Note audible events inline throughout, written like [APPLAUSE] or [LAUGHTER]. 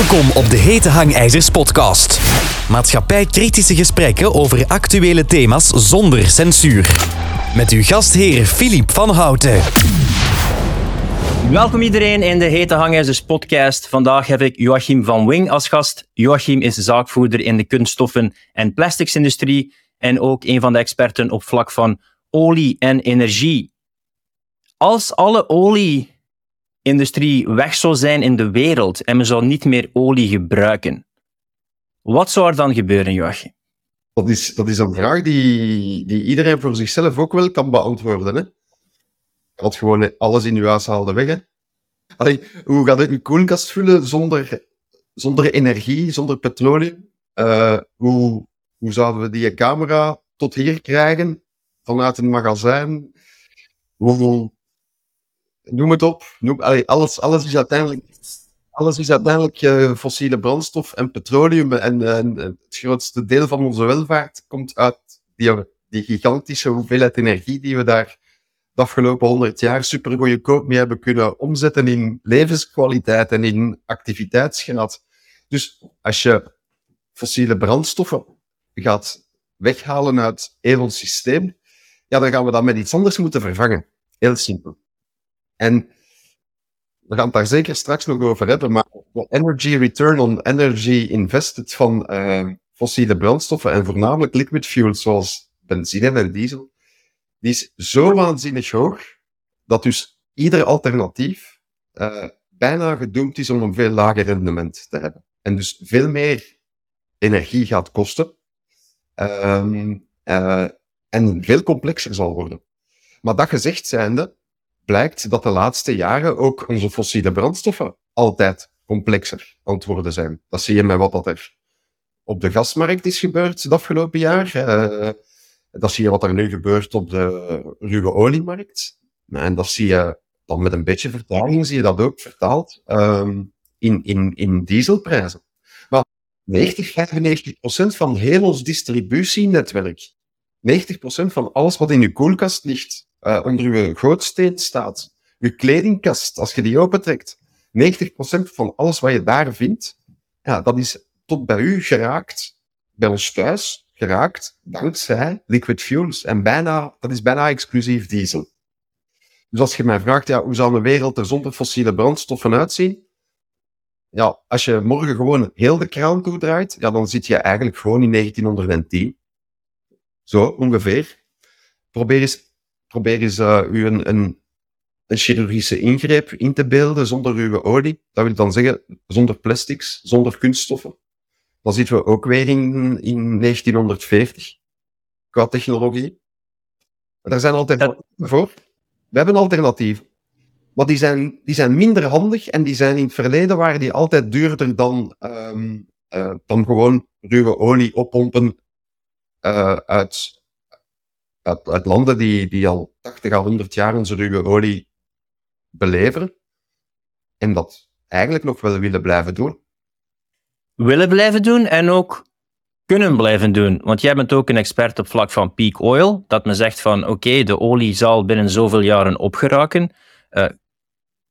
Welkom op de Hete Hangijzers podcast. Maatschappij-kritische gesprekken over actuele thema's zonder censuur. Met uw gastheer Filip van Houten. Welkom iedereen in de Hete Hangijzers podcast. Vandaag heb ik Joachim van Wing als gast. Joachim is zaakvoerder in de kunststoffen- en plasticsindustrie en ook een van de experten op vlak van olie en energie. Als alle olie-industrie weg zou zijn in de wereld en men zou niet meer olie gebruiken, wat zou er dan gebeuren, Joachim? Dat is, dat is een vraag die, die iedereen voor zichzelf ook wel kan beantwoorden. Hè? Want gewoon alles in uw huis haalde weg. Hè? Hoe gaat het uw koelkast vullen zonder, zonder energie, zonder petroleum? Uh, hoe, hoe zouden we die camera tot hier krijgen vanuit een magazijn? Hoe, noem het op. Noem, alles, alles is uiteindelijk, alles is uiteindelijk uh, fossiele brandstof en petroleum. En, en, het grootste deel van onze welvaart komt uit die, die gigantische hoeveelheid energie die we daar de afgelopen honderd jaar super goedkoop mee hebben kunnen omzetten in levenskwaliteit en in activiteitsgraad. Dus als je fossiele brandstoffen gaat weghalen uit heel ons systeem, ja, dan gaan we dat met iets anders moeten vervangen. Heel simpel. En we gaan het daar zeker straks nog over hebben, maar de energy return on energy invested van uh, fossiele brandstoffen en voornamelijk liquid fuels zoals benzine en diesel, die is zo waanzinnig hoog dat dus ieder alternatief uh, bijna gedoemd is om een veel lager rendement te hebben. En dus veel meer energie gaat kosten um, uh, en veel complexer zal worden. Maar dat gezegd zijnde, blijkt dat de laatste jaren ook onze fossiele brandstoffen altijd complexer worden zijn. Dat zie je met wat dat er op de gasmarkt is gebeurd het afgelopen jaar. Uh, dat zie je wat er nu gebeurt op de ruwe oliemarkt. En dat zie je dan met een beetje vertaling, zie je dat ook vertaald um, in, in, in dieselprijzen. Maar 90, 95 procent van heel ons distributienetwerk, 90 procent van alles wat in je koelkast ligt, uh, onder je gootsteen staat, je kledingkast, als je die opentrekt, 90% van alles wat je daar vindt, ja, dat is tot bij u geraakt, bij ons thuis geraakt, dankzij liquid fuels. En bijna, dat is bijna exclusief diesel. Dus als je mij vraagt, ja, hoe zou een wereld er zonder fossiele brandstoffen uitzien? Ja, als je morgen gewoon heel de kraan toedraait, ja, dan zit je eigenlijk gewoon in 1910. Zo, ongeveer. Probeer eens probeer eens uh, u een, een, een, chirurgische ingreep in te beelden zonder uw olie. Dat wil dan zeggen zonder plastics, zonder kunststoffen. Dan zitten we ook weer in, in 1940 qua technologie. Maar daar zijn alternatieven voor. We hebben alternatieven. Maar die zijn, die zijn minder handig en die zijn in het verleden waren die altijd duurder dan, um, uh, dan gewoon ruwe olie oppompen uh, uit, uit, landen die, die al 80 à 100 jaar onze ruwe olie beleveren. En dat eigenlijk nog wel willen blijven doen. Willen blijven doen en ook kunnen blijven doen. Want jij bent ook een expert op vlak van peak oil. Dat men zegt van oké, de olie zal binnen zoveel jaren opgeraken. Uh,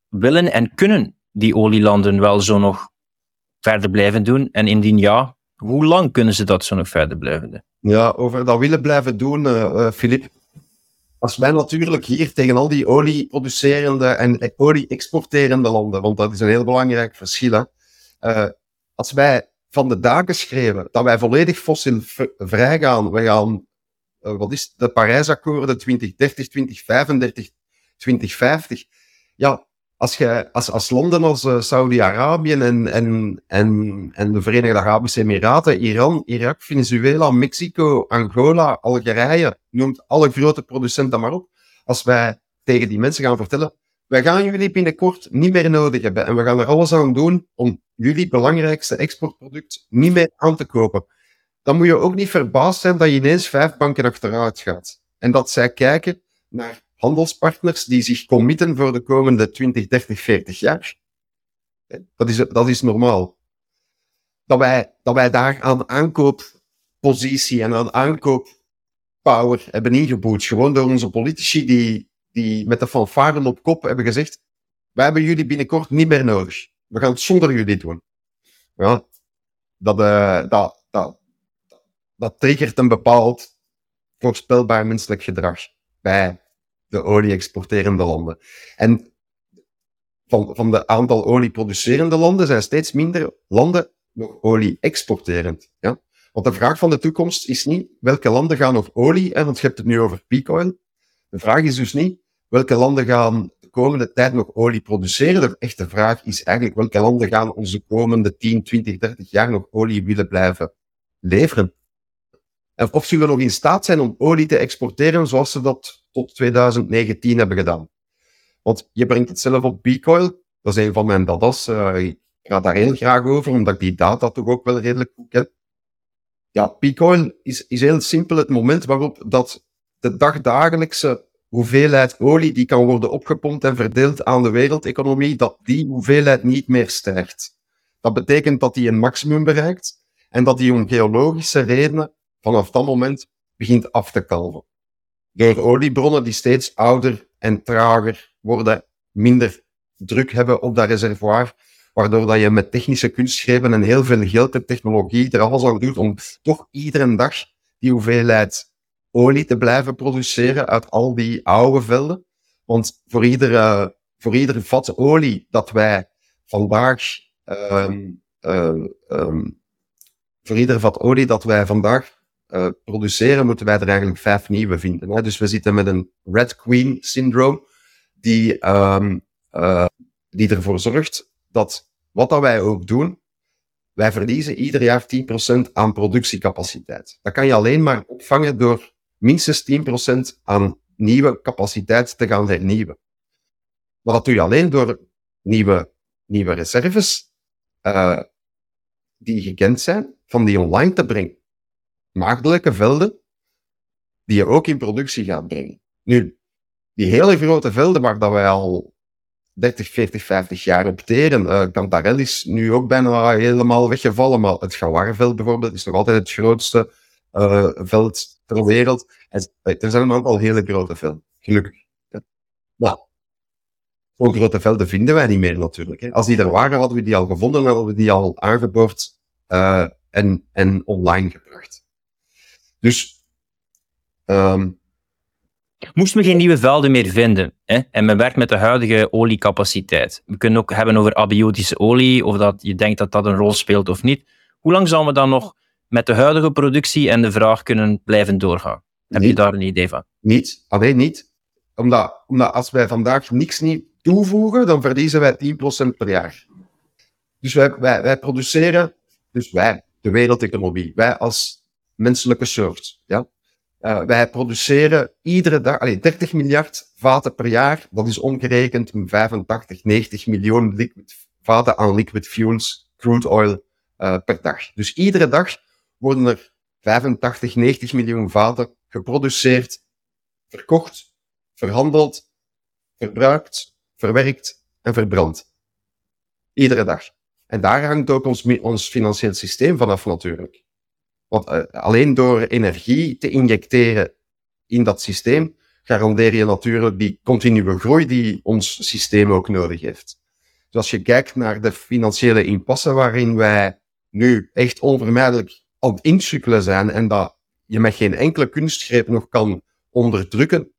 willen en kunnen die olielanden wel zo nog verder blijven doen? En indien ja, hoe lang kunnen ze dat zo nog verder blijven doen? Ja, over dat willen blijven doen, Filip. Uh, uh, als wij natuurlijk hier tegen al die olieproducerende en olie-exporterende landen, want dat is een heel belangrijk verschil, uh, als wij van de daken schreven dat wij volledig fossielvrij gaan, we gaan, wat is de Parijsakkoorden 2030, 2035, 2050, ja, als, je, als, als landen als uh, Saudi-Arabië en, en, en, en de Verenigde Arabische Emiraten, Iran, Irak, Venezuela, Mexico, Angola, Algerije, noemt alle grote producenten maar op. Als wij tegen die mensen gaan vertellen, wij gaan jullie binnenkort niet meer nodig hebben en we gaan er alles aan doen om jullie belangrijkste exportproduct niet meer aan te kopen. Dan moet je ook niet verbaasd zijn dat je ineens vijf banken achteruit gaat. En dat zij kijken naar handelspartners die zich committen voor de komende 20, 30, 40 jaar. Dat is, dat is normaal. Dat wij, dat wij daar aan aankooppositie en aan aankooppower hebben ingeboet. Gewoon door onze politici die, die met de fanfaren op kop hebben gezegd wij hebben jullie binnenkort niet meer nodig. We gaan het zonder jullie doen. ja, dat, uh, dat, dat, dat triggert een bepaald voorspelbaar menselijk gedrag bij de olie-exporterende landen. En van, van de aantal olieproducerende landen zijn steeds minder landen nog olie exporterend. Ja? Want de vraag van de toekomst is niet welke landen gaan nog olie, hè, want je hebt het nu over peak oil. De vraag is dus niet welke landen gaan de komende tijd nog olie produceren. De echte vraag is eigenlijk welke landen gaan ons de komende 10, 20, 30 jaar nog olie willen blijven leveren. Of zullen we nog in staat zijn om olie te exporteren zoals ze dat tot 2019 hebben gedaan. Want je brengt het zelf op oil. Dat is een van mijn data's. Uh, ik ga daar heel graag over, omdat ik die data toch ook wel redelijk goed ken. Ja, oil is, is heel simpel het moment waarop dat de dagdagelijkse hoeveelheid olie die kan worden opgepompt en verdeeld aan de wereldeconomie, dat die hoeveelheid niet meer stijgt. Dat betekent dat die een maximum bereikt en dat die om geologische redenen vanaf dat moment begint af te kalven. Door oliebronnen die steeds ouder en trager worden, minder druk hebben op dat reservoir, waardoor dat je met technische kunstgrepen en heel veel geld en technologie er alles aan doet om toch iedere dag die hoeveelheid olie te blijven produceren uit al die oude velden. Want voor iedere, voor ieder vat olie dat wij vandaag, um, um, voor ieder vat olie dat wij vandaag uh, produceren, moeten wij er eigenlijk vijf nieuwe vinden. Hè? Dus we zitten met een Red Queen syndroom, die, um, uh, die ervoor zorgt dat wat dat wij ook doen, wij verliezen ieder jaar 10% aan productiecapaciteit. Dat kan je alleen maar opvangen door minstens 10% aan nieuwe capaciteit te gaan hernieuwen. Maar dat doe je alleen door nieuwe, nieuwe reserves, uh, die gekend zijn, van die online te brengen. Maagdelijke velden, die je ook in productie gaat brengen. Nu, die hele grote velden waar dat wij al 30, 40, 50 jaar opteren. Uh, Cantarell is nu ook bijna helemaal weggevallen, maar het Gawarveld bijvoorbeeld is nog altijd het grootste uh, veld ter wereld. En, er zijn ook al hele grote velden, gelukkig. Zo'n grote velden vinden wij niet meer natuurlijk. Hè. Als die er waren, hadden we die al gevonden, hadden we die al aangeboord en, en online gebracht. Dus um, Moesten we geen nieuwe velden meer vinden hè? en men werkt met de huidige oliecapaciteit. We kunnen ook hebben over abiotische olie, of dat je denkt dat dat een rol speelt of niet. Hoe lang zullen we dan nog met de huidige productie en de vraag kunnen blijven doorgaan? Heb je daar een idee van? Niet, alleen niet. Omdat, omdat als wij vandaag niks niet toevoegen, dan verliezen wij 10% per jaar. Dus wij, wij, wij produceren, dus wij, de wereldeconomie, wij als menselijke soort, ja, uh, wij produceren iedere dag allee, 30 miljard vaten per jaar. Dat is omgerekend 85, 90 miljoen liquid, vaten aan liquid fuels, crude oil, uh, per dag. Dus iedere dag worden er 85, 90 miljoen vaten geproduceerd, verkocht, verhandeld, verbruikt, verwerkt en verbrand. Iedere dag. En daar hangt ook ons, ons financieel systeem vanaf natuurlijk. Want uh, alleen door energie te injecteren in dat systeem, garandeer je natuurlijk die continue groei die ons systeem ook nodig heeft. Dus als je kijkt naar de financiële impasse waarin wij nu echt onvermijdelijk aan het insukkelen zijn en dat je met geen enkele kunstgreep nog kan onderdrukken,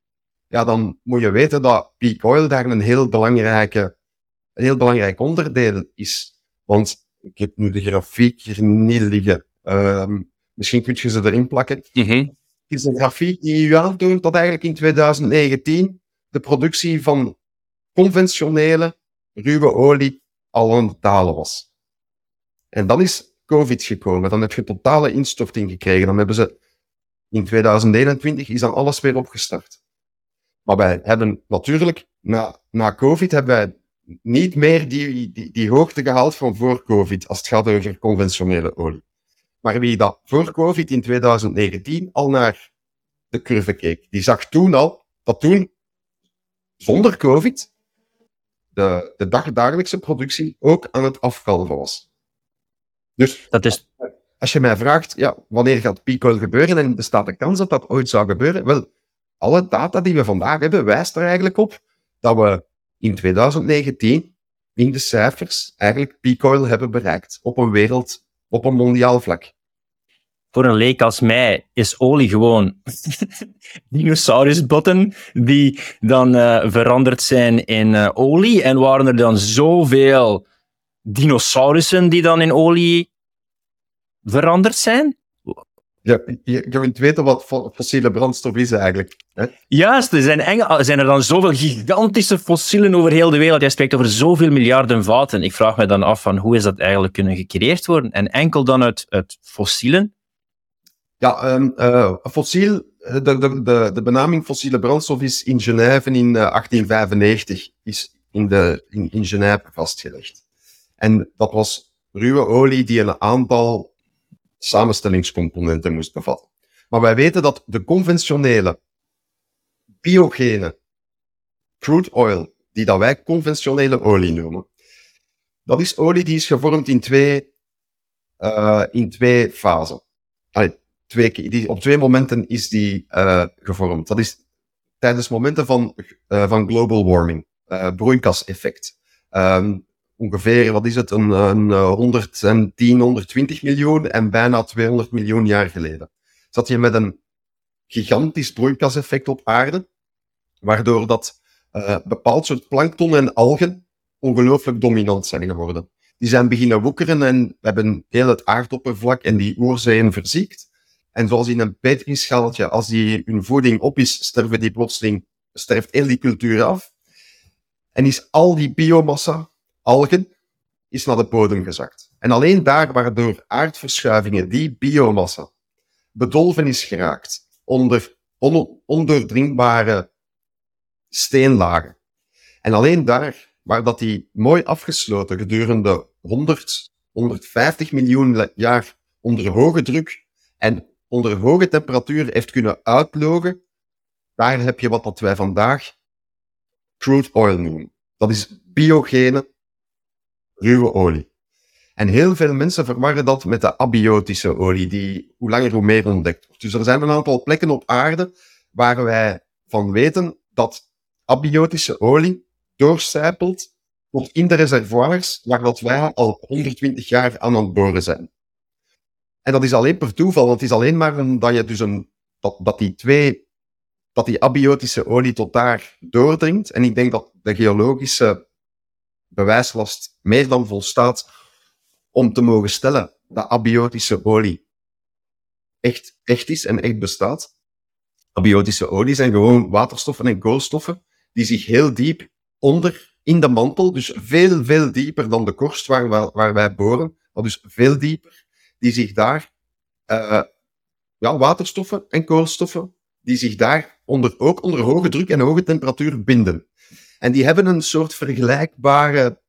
ja, dan moet je weten dat peak oil daar een heel, belangrijke, een heel belangrijk onderdeel is. Want ik heb nu de grafiek hier niet liggen. Um, Misschien kun je ze erin plakken. Mm -hmm. Het is een grafiek die u aantoont dat eigenlijk in 2019 de productie van conventionele ruwe olie al aan het dalen was. En dan is COVID gekomen. Dan heb je totale instorting gekregen. Dan hebben ze in 2021 is dan alles weer opgestart. Maar wij hebben natuurlijk, na, na COVID, hebben wij niet meer die, die, die hoogte gehaald van voor COVID als het gaat over conventionele olie. Maar wie dat voor COVID in 2019 al naar de curve keek, die zag toen al dat toen, zonder COVID, de, de dagdagelijkse productie ook aan het afkalven was. Dus dat is... als je mij vraagt, ja, wanneer gaat peak oil gebeuren en bestaat de kans dat dat ooit zou gebeuren? Wel, alle data die we vandaag hebben wijst er eigenlijk op dat we in 2019 in de cijfers eigenlijk peak oil hebben bereikt op een wereld, op een mondiaal vlak. Voor een leek als mij is olie gewoon [LAUGHS] dinosaurusbotten die dan uh, veranderd zijn in uh, olie. En waren er dan zoveel dinosaurussen die dan in olie veranderd zijn? Ja, je, je wilt weten wat fossiele brandstof is eigenlijk. Hè? Juist, er zijn, zijn er dan zoveel gigantische fossielen over heel de wereld. Jij spreekt over zoveel miljarden vaten. Ik vraag me dan af van hoe is dat eigenlijk kunnen gecreëerd worden? En enkel dan uit, uit fossielen? Ja, um, uh, fossiel, de, de, de, de, benaming fossiele brandstof is in Genève in uh, 1895 is in, de, in, in Genève vastgelegd. En dat was ruwe olie die een aantal samenstellingscomponenten moest bevatten. Maar wij weten dat de conventionele biogene crude oil, die dat wij conventionele olie noemen, dat is olie die is gevormd in twee, uh, in twee fasen. Twee, die, op twee momenten is die uh, gevormd. Dat is tijdens momenten van, uh, van global warming, broeikaseffect. Um, ongeveer, wat is het, een, een 110, eh, 120 miljoen en bijna 200 miljoen jaar geleden. Zat je met een gigantisch broeikaseffect op aarde, waardoor dat uh, bepaald soort plankton en algen ongelooflijk dominant zijn geworden. Die zijn beginnen woekeren en hebben heel het aardoppervlak en die oerzeeën verziekt. En zoals in een petrischaaltje, als die hun voeding op is, sterven die plotseling, sterft heel die cultuur af. En is al die biomassa algen is naar de bodem gezakt. En alleen daar waar door aardverschuivingen die biomassa bedolven is geraakt onder on ondoordringbare steenlagen. En alleen daar waar dat die mooi afgesloten gedurende 100, 150 miljoen jaar onder hoge druk en onder hoge temperatuur heeft kunnen uitlogen, daar heb je wat dat wij vandaag crude oil noemen. Dat is biogene ruwe olie. En heel veel mensen verwarren dat met de abiotische olie, die hoe langer hoe meer ontdekt wordt. Dus er zijn een aantal plekken op aarde waar wij van weten dat abiotische olie doorcijpelt tot in de reservoirs waar dat wij al 120 jaar aan het boren zijn. En dat is alleen per toeval, want het is alleen maar omdat je dus een, dat, dat die twee, dat die abiotische olie tot daar doordringt. En ik denk dat de geologische bewijslast meer dan volstaat om te mogen stellen dat abiotische olie echt, echt is en echt bestaat. Abiotische olie zijn gewoon waterstoffen en koolstoffen die zich heel diep onder in de mantel, dus veel, veel dieper dan de korst waar, waar, wij boren, maar dus veel dieper, die zich daar, uh, ja, waterstoffen en koolstoffen, die zich daar onder, ook onder hoge druk en hoge temperatuur binden. En die hebben een soort vergelijkbare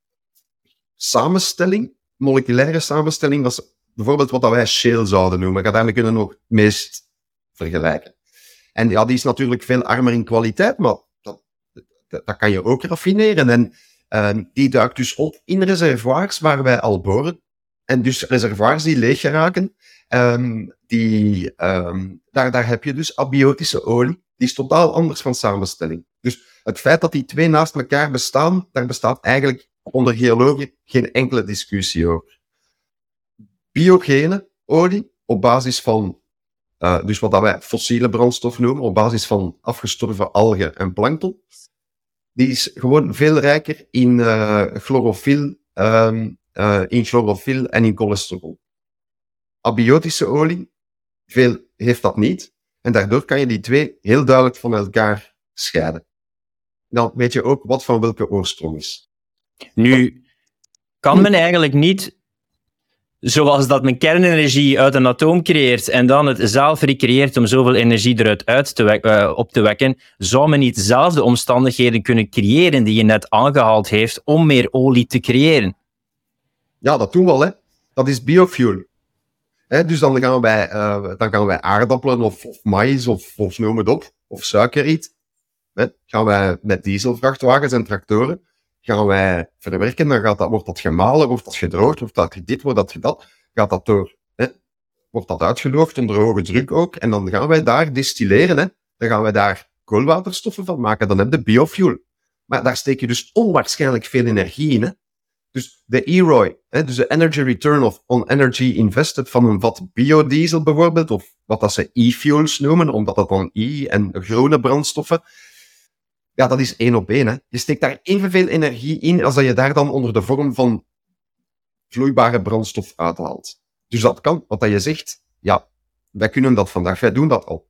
samenstelling, moleculaire samenstelling, als bijvoorbeeld wat wij shale zouden noemen. Daarmee kunnen nog het meest vergelijken. En ja, die is natuurlijk veel armer in kwaliteit, maar dat, dat, kan je ook raffineren. En uh, die duikt dus op in reservoirs waar wij al boren. En dus reservoirs die leeg geraken, um, die, um, daar, daar heb je dus abiotische olie. Die is totaal anders van samenstelling. Dus het feit dat die twee naast elkaar bestaan, daar bestaat eigenlijk onder geologen geen enkele discussie over. Biogene olie op basis van, uh, dus wat wij fossiele brandstof noemen, op basis van afgestorven algen en plankton, die is gewoon veel rijker in uh, chlorofiel, um, uh, in chlorofiel en in cholesterol. Abiotische olie veel, heeft dat niet. En daardoor kan je die twee heel duidelijk van elkaar scheiden. Dan weet je ook wat van welke oorsprong is. Nu, kan men eigenlijk niet, zoals dat men kernenergie uit een atoom creëert en dan het zelf recreëert om zoveel energie eruit uit te uh, op te wekken, zou men niet zelf de omstandigheden kunnen creëren die je net aangehaald heeft om meer olie te creëren? Ja, dat doen we al. Hè. Dat is biofuel. Hè, dus dan gaan wij, uh, dan gaan wij aardappelen of, of maïs of, of noem het op, of suikerriet, gaan wij met dieselvrachtwagens en tractoren gaan wij verwerken, dan gaat dat, wordt dat gemalen, wordt dat gedroogd, wordt dat dit, wordt dat dat, gaat dat door, hè, wordt dat uitgedroogd onder hoge druk ook, en dan gaan wij daar distilleren, hè, dan gaan wij daar koolwaterstoffen van maken, dan heb je biofuel. Maar daar steek je dus onwaarschijnlijk veel energie in, hè. Dus de EROI, hè, dus de Energy Return of on Energy Invested van een vat biodiesel bijvoorbeeld, of wat dat ze e-fuels noemen, omdat dat dan e- en groene brandstoffen, ja, dat is één op één. Hè. Je steekt daar evenveel energie in als dat je daar dan onder de vorm van vloeibare brandstof uithaalt. Dus dat kan, wat dat je zegt, ja, wij kunnen dat vandaag, wij doen dat al.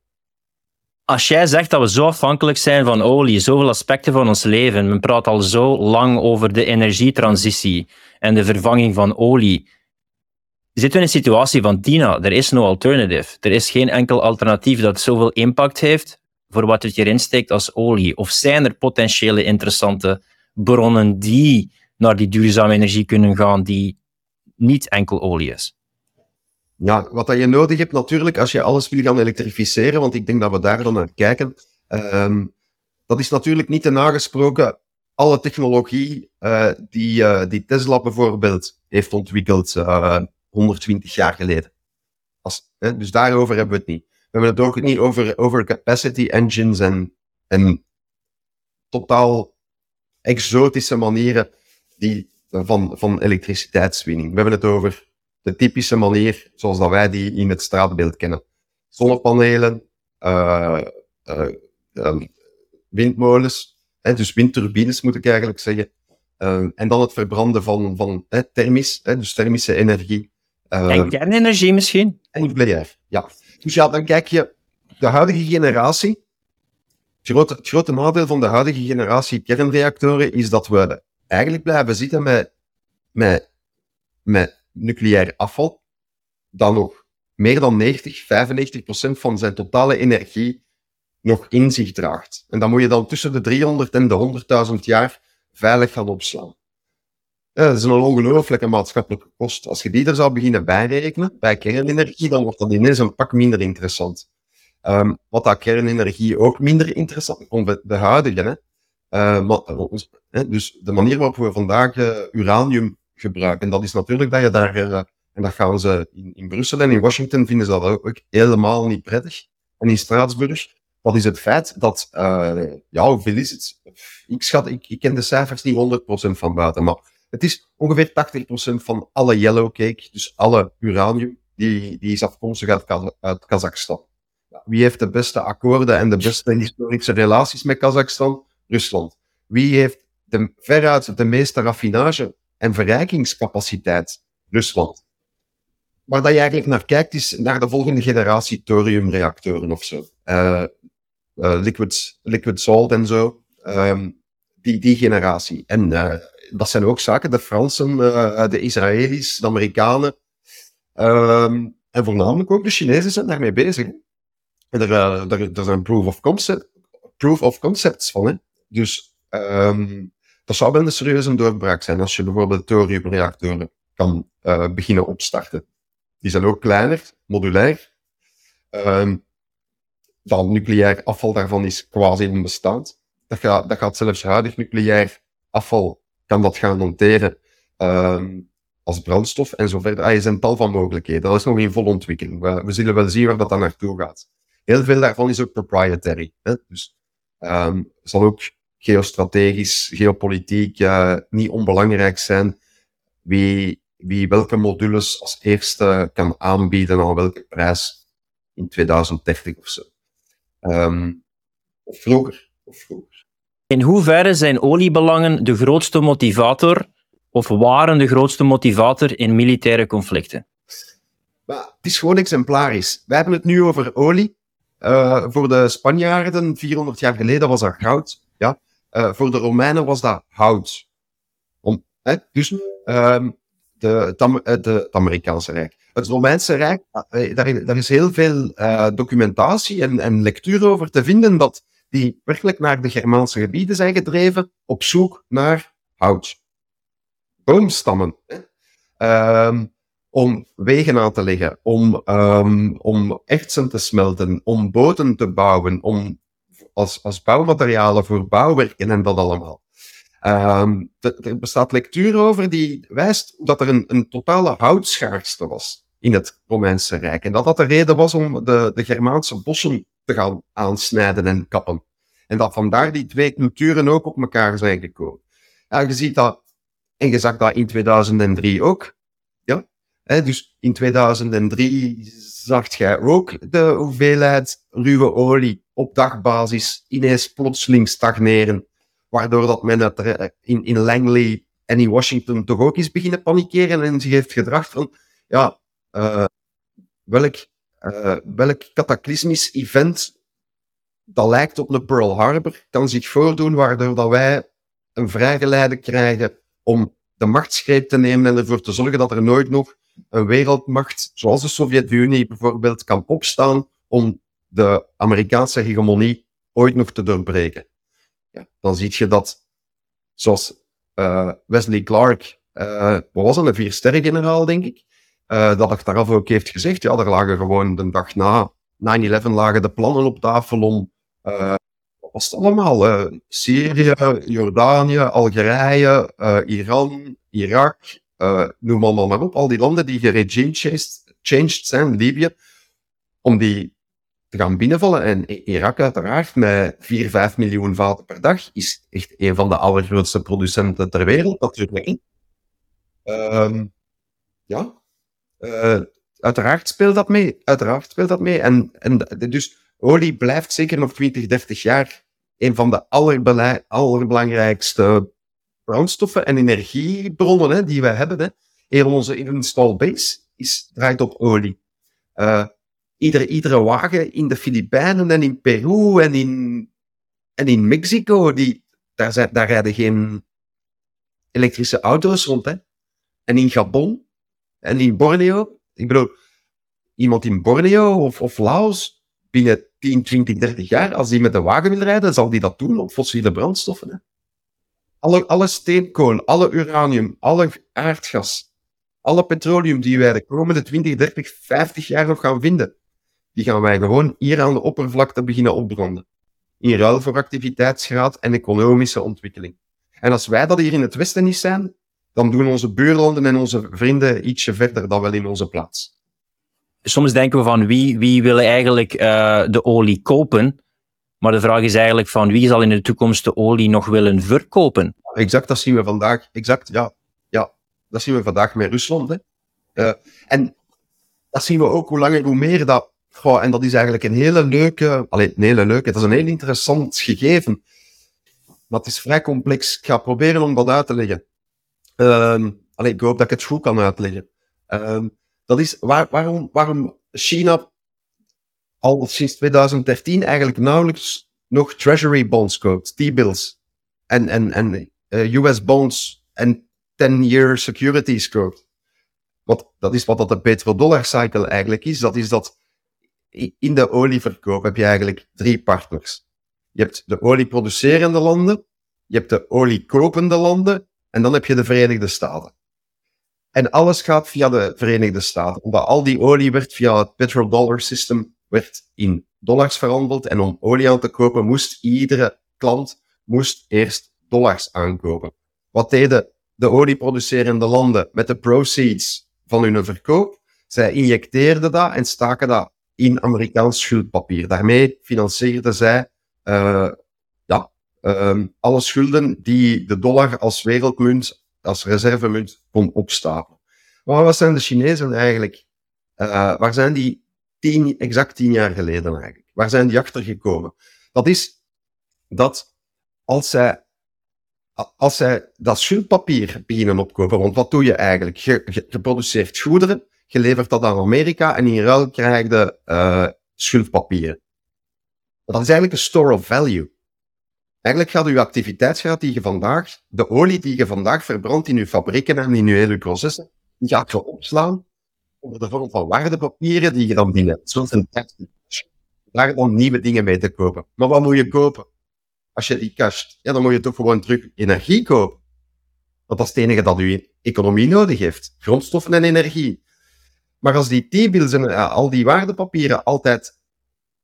Als jij zegt dat we zo afhankelijk zijn van olie, zoveel aspecten van ons leven, men praat al zo lang over de energietransitie en de vervanging van olie. Zitten we in een situatie van Tina, er is no alternative. Er is geen enkel alternatief dat zoveel impact heeft voor wat het hierin steekt als olie. Of zijn er potentiële interessante bronnen die naar die duurzame energie kunnen gaan, die niet enkel olie is? Ja, wat je nodig hebt natuurlijk als je alles wil gaan elektrificeren, want ik denk dat we daar dan naar kijken. Ehm, dat is natuurlijk niet te nagesproken alle technologie uh, die, uh, die Tesla bijvoorbeeld heeft ontwikkeld uh, eh, 120 jaar geleden. Als, hè, dus daarover hebben we het niet. We hebben het ook niet over, over capacity engines en, en totaal exotische manieren die, van, van elektriciteitswinning. We hebben het over de typische manier zoals dat wij die in het straatbeeld kennen. Zonnepanelen, uh, uh, uh, windmolens, hè, dus windturbines moet ik eigenlijk zeggen. en dan het verbranden van, van hè, thermisch, hè, dus thermische energie. en kernenergie misschien? En nucleair, ja. Dus ja, dan kijk je, de huidige generatie, het grote, grote nadeel van de huidige generatie kernreactoren is dat we eigenlijk blijven zitten met, met, met nucleair afval, dat nog meer dan 90, 95 procent van zijn totale energie nog in zich draagt. En dan moet je dan tussen de 300 en de 100.000 jaar veilig gaan opslaan. Ja, dat is een ongelooflijke maatschappelijke kost. Als je die er zou beginnen bijrekenen, bij kernenergie, dan wordt dat ineens een pak minder interessant. Um, wat dat kernenergie ook minder interessant vond, de huidige. Hè. Uh, maar, dus de manier waarop we vandaag uh, uranium gebruiken. En dat is natuurlijk dat je daar, uh, en dat gaan ze in, in, Brussel en in Washington vinden ze dat ook helemaal niet prettig. En in Straatsburg, dat is het feit dat, ja, hoeveel is het? Ik schat, ik, ik ken de cijfers niet 100% van buiten, maar het is ongeveer 80% van alle yellow cake, dus alle uranium, die, die is afkomstig uit, uit Kazachstan. Wie heeft de beste akkoorden en de beste historische relaties met Kazachstan? Rusland. Wie heeft de, veruit de meeste raffinage en verrijkingscapaciteit? Rusland. Waar dat je eigenlijk naar kijkt, is naar de volgende generatie thoriumreactoren of zo. Uh, uh, liquid, liquid salt en zo. Um, die, die generatie. En uh, dat zijn ook zaken, de Fransen, de Israëli's, de Amerikanen. Um, en voornamelijk ook de Chinezen zijn daarmee bezig. En er, er, er zijn proof of, concept, proof of concepts van. Hè. Dus um, dat zou wel een serieuze doorbraak zijn als je bijvoorbeeld thoriumreactoren kan uh, beginnen opstarten. Die zijn ook kleiner, modulair. Um, dan nucleair afval daarvan is quasi onbestaand. Dat gaat, dat gaat zelfs huidig nucleair afval, kan dat gaan monteren um, als brandstof en zo verder. Ah, er zijn tal van mogelijkheden. Dat is nog in volle ontwikkeling. We, zullen wel zien waar dat dan naartoe gaat. Heel veel daarvan is ook proprietary. Hè? Dus um, zal ook geostrategisch, geopolitiek uh, niet onbelangrijk zijn wie, wie welke modules als eerste kan aanbieden aan welke prijs in 2030 of zo. Um, of vroeger. Of vroeger. In hoeverre zijn oliebelangen de grootste motivator of waren de grootste motivator in militaire conflicten? Maar het is gewoon exemplarisch. Wij hebben het nu over olie. Uh, voor de Spanjaarden, 400 jaar geleden, was dat goud. Ja? Uh, voor de Romeinen was dat hout. Om, hè? Dus de, het, de, het Amerikaanse Rijk. Het Romeinse Rijk, daar, daar, is heel veel documentatie en, en lectuur over te vinden dat die werkelijk naar de Germaanse gebieden zijn gedreven op zoek naar hout. Boomstammen. Um, om wegen aan te leggen, om, um, om ertsen te smelten, om boten te bouwen, om als, als bouwmaterialen voor bouwwerken en dat allemaal. Um, er bestaat lectuur over die wijst dat er een, een totale houtschaarste was in het Romeinse Rijk. En dat dat de reden was om de, de Germaanse bossen te gaan aansnijden en kappen. En dat vandaar die twee culturen ook op elkaar zijn gekomen. Ja, je ziet dat En je zag dat in 2003 ook. Ja? Dus in 2003 zag jij ook de hoeveelheid ruwe olie op dagbasis ineens plotseling stagneren. Waardoor dat men het er in, in Langley en in Washington toch ook is beginnen panikeren en zich heeft gedrag van, ja, uh, welk, uh, welk cataclysmisch event dat lijkt op een Pearl Harbor kan zich voordoen, waardoor dat wij een vrijgeleide krijgen om de machtsgreep te nemen en ervoor te zorgen dat er nooit nog een wereldmacht, zoals de Sovjet-Unie bijvoorbeeld, kan opstaan om de Amerikaanse hegemonie ooit nog te doorbreken. Ja, dan zie je dat, zoals uh, Wesley Clark, uh, was een vier-sterren-generaal, denk ik, uh, dat achteraf ook heeft gezegd, ja, er lagen gewoon de dag na 9-11 lagen de plannen op tafel om, uh, wat was het allemaal? Uh, Syrië, Jordanië, Algerije, Iran, Irak, noem allemaal maar op. Al die landen die geregime-changed zijn, Libië, om die te gaan binnenvallen. En Irak uiteraard, met 4, 5 miljoen vaten per dag, is echt een van de allergrootste producenten ter wereld, natuurlijk. Um, ja. Uh, uiteraard speelt dat mee. Uiteraard speelt dat mee. En, en dus olie blijft zeker nog 20, 30 jaar een van de allerbelangrijkste brandstoffen en energiebronnen hè, die we hebben. Hè. Heel onze install base is, draait op olie. Uh, iedere, iedere wagen in de Filipijnen en in Peru en in, en in Mexico, die, daar, zijn, daar rijden geen elektrische auto's rond. Hè. En in Gabon en in Borneo, ik bedoel, iemand in Borneo of, of Laos, binnen 10, 20, 30 jaar, als die met de wagen wil rijden, zal die dat doen op fossiele brandstoffen. Hè. Alle, alle steenkool, alle uranium, alle aardgas, alle petroleum die wij de komende 20, 30, 50 jaar nog gaan vinden, die gaan wij gewoon hier aan de oppervlakte beginnen opbranden. In ruil voor activiteitsgraad en economische ontwikkeling. En als wij dat hier in het Westen niet zijn, dan doen onze buurlanden en onze vrienden ietsje verder dan wel in onze plaats. Soms denken we van wie, wie wil eigenlijk uh, de olie kopen? Maar de vraag is eigenlijk van wie zal in de toekomst de olie nog willen verkopen? Exact, dat zien we vandaag. Exact, ja. ja dat zien we vandaag met Rusland. Hè. Uh, en dat zien we ook hoe langer hoe meer dat. Goh, en dat is eigenlijk een hele leuke. Allee, een hele leuke. Dat is een heel interessant gegeven. Maar het is vrij complex. Ik ga proberen om dat uit te leggen. Allee, ik hoop dat ik het goed kan uitleggen. Um, dat is waar, waarom, waarom China al sinds 2013 eigenlijk nauwelijks nog treasury bonds koopt, T-bills en, en, en uh, US bonds en 10-year securities koopt. Wat, dat is wat dat de petrodollar cycle eigenlijk is. Dat is dat in de olieverkoop heb je eigenlijk drie partners. Je hebt de olieproducerende landen, je hebt de oliekopende landen en dan heb je de Verenigde Staten. En alles gaat via de Verenigde Staten. Omdat al die olie werd via het petrodollar system werd in dollars verhandeld. En om olie aan te kopen moest iedere klant moest eerst dollars aankopen. Wat deden de olieproducerende landen met de proceeds van hun verkoop? Zij injecteerden dat en staken dat in Amerikaans schuldpapier. Daarmee financierden zij uh, uh, alle schulden die de dollar als wereldmunt als reservemunt kon opstapelen. Maar wat zijn de Chinezen eigenlijk? Uh, waar zijn die tien, exact tien jaar geleden eigenlijk? Waar zijn die achter gekomen? Dat is dat als zij, als zij dat schuldpapier beginnen opkopen, want wat doe je eigenlijk? Je, produceert goederen, je levert dat aan Amerika en in ruil krijg je uh, schuldpapieren. Dat is eigenlijk een store of value. Eigenlijk gaat uw activiteitsgraad die je vandaag, de olie die je vandaag verbrandt in uw fabrieken en in uw hele processen, die gaat je opslaan onder de vorm van waardepapieren die je dan binnen. Zoals een Daar dan nieuwe dingen mee te kopen. Maar wat moet je kopen? Als je die casht, ja, dan moet je toch gewoon terug energie kopen. Want dat is het enige dat je economie nodig heeft. Grondstoffen en energie. Maar als die T-bills en al die waardepapieren altijd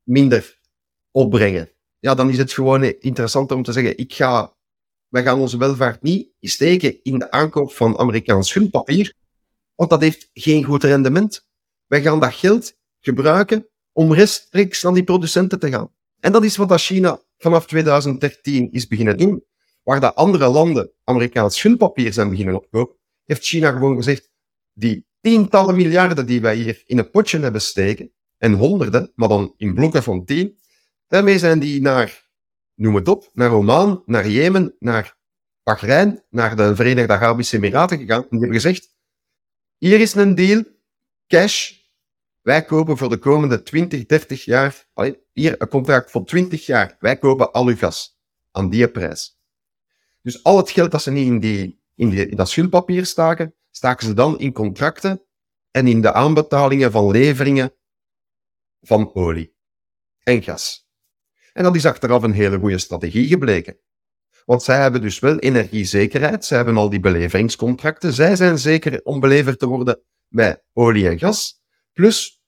minder opbrengen, ja, dan is het gewoon interessant om te zeggen, ik ga, wij gaan onze welvaart niet steken in de aankoop van Amerikaans schuldpapier, want dat heeft geen goed rendement. Wij gaan dat geld gebruiken om rechtstreeks naar die producenten te gaan. En dat is wat China vanaf 2013 is beginnen doen. waar dat andere landen Amerikaans schuldpapier zijn beginnen opkopen, heeft China gewoon gezegd, die tientallen miljarden die wij hier in een potje hebben steken, en honderden, maar dan in blokken van tien, daarmee zijn die naar, noem het op, naar Oman, naar Jemen, naar Bahrein, naar de Verenigde Arabische Emiraten gegaan. En die hebben gezegd, hier is een deal, cash, wij kopen voor de komende 20, 30 jaar, hier een contract voor 20 jaar, wij kopen al uw gas aan die prijs. Dus al het geld dat ze niet in, die, in, die, in dat schuldpapier staken, staken ze dan in contracten en in de aanbetalingen van leveringen van olie en gas. En dat is achteraf een hele goede strategie gebleken. Want zij hebben dus wel energiezekerheid, zij hebben al die beleveringscontracten, zij zijn zeker om beleverd te worden bij olie en gas. Plus,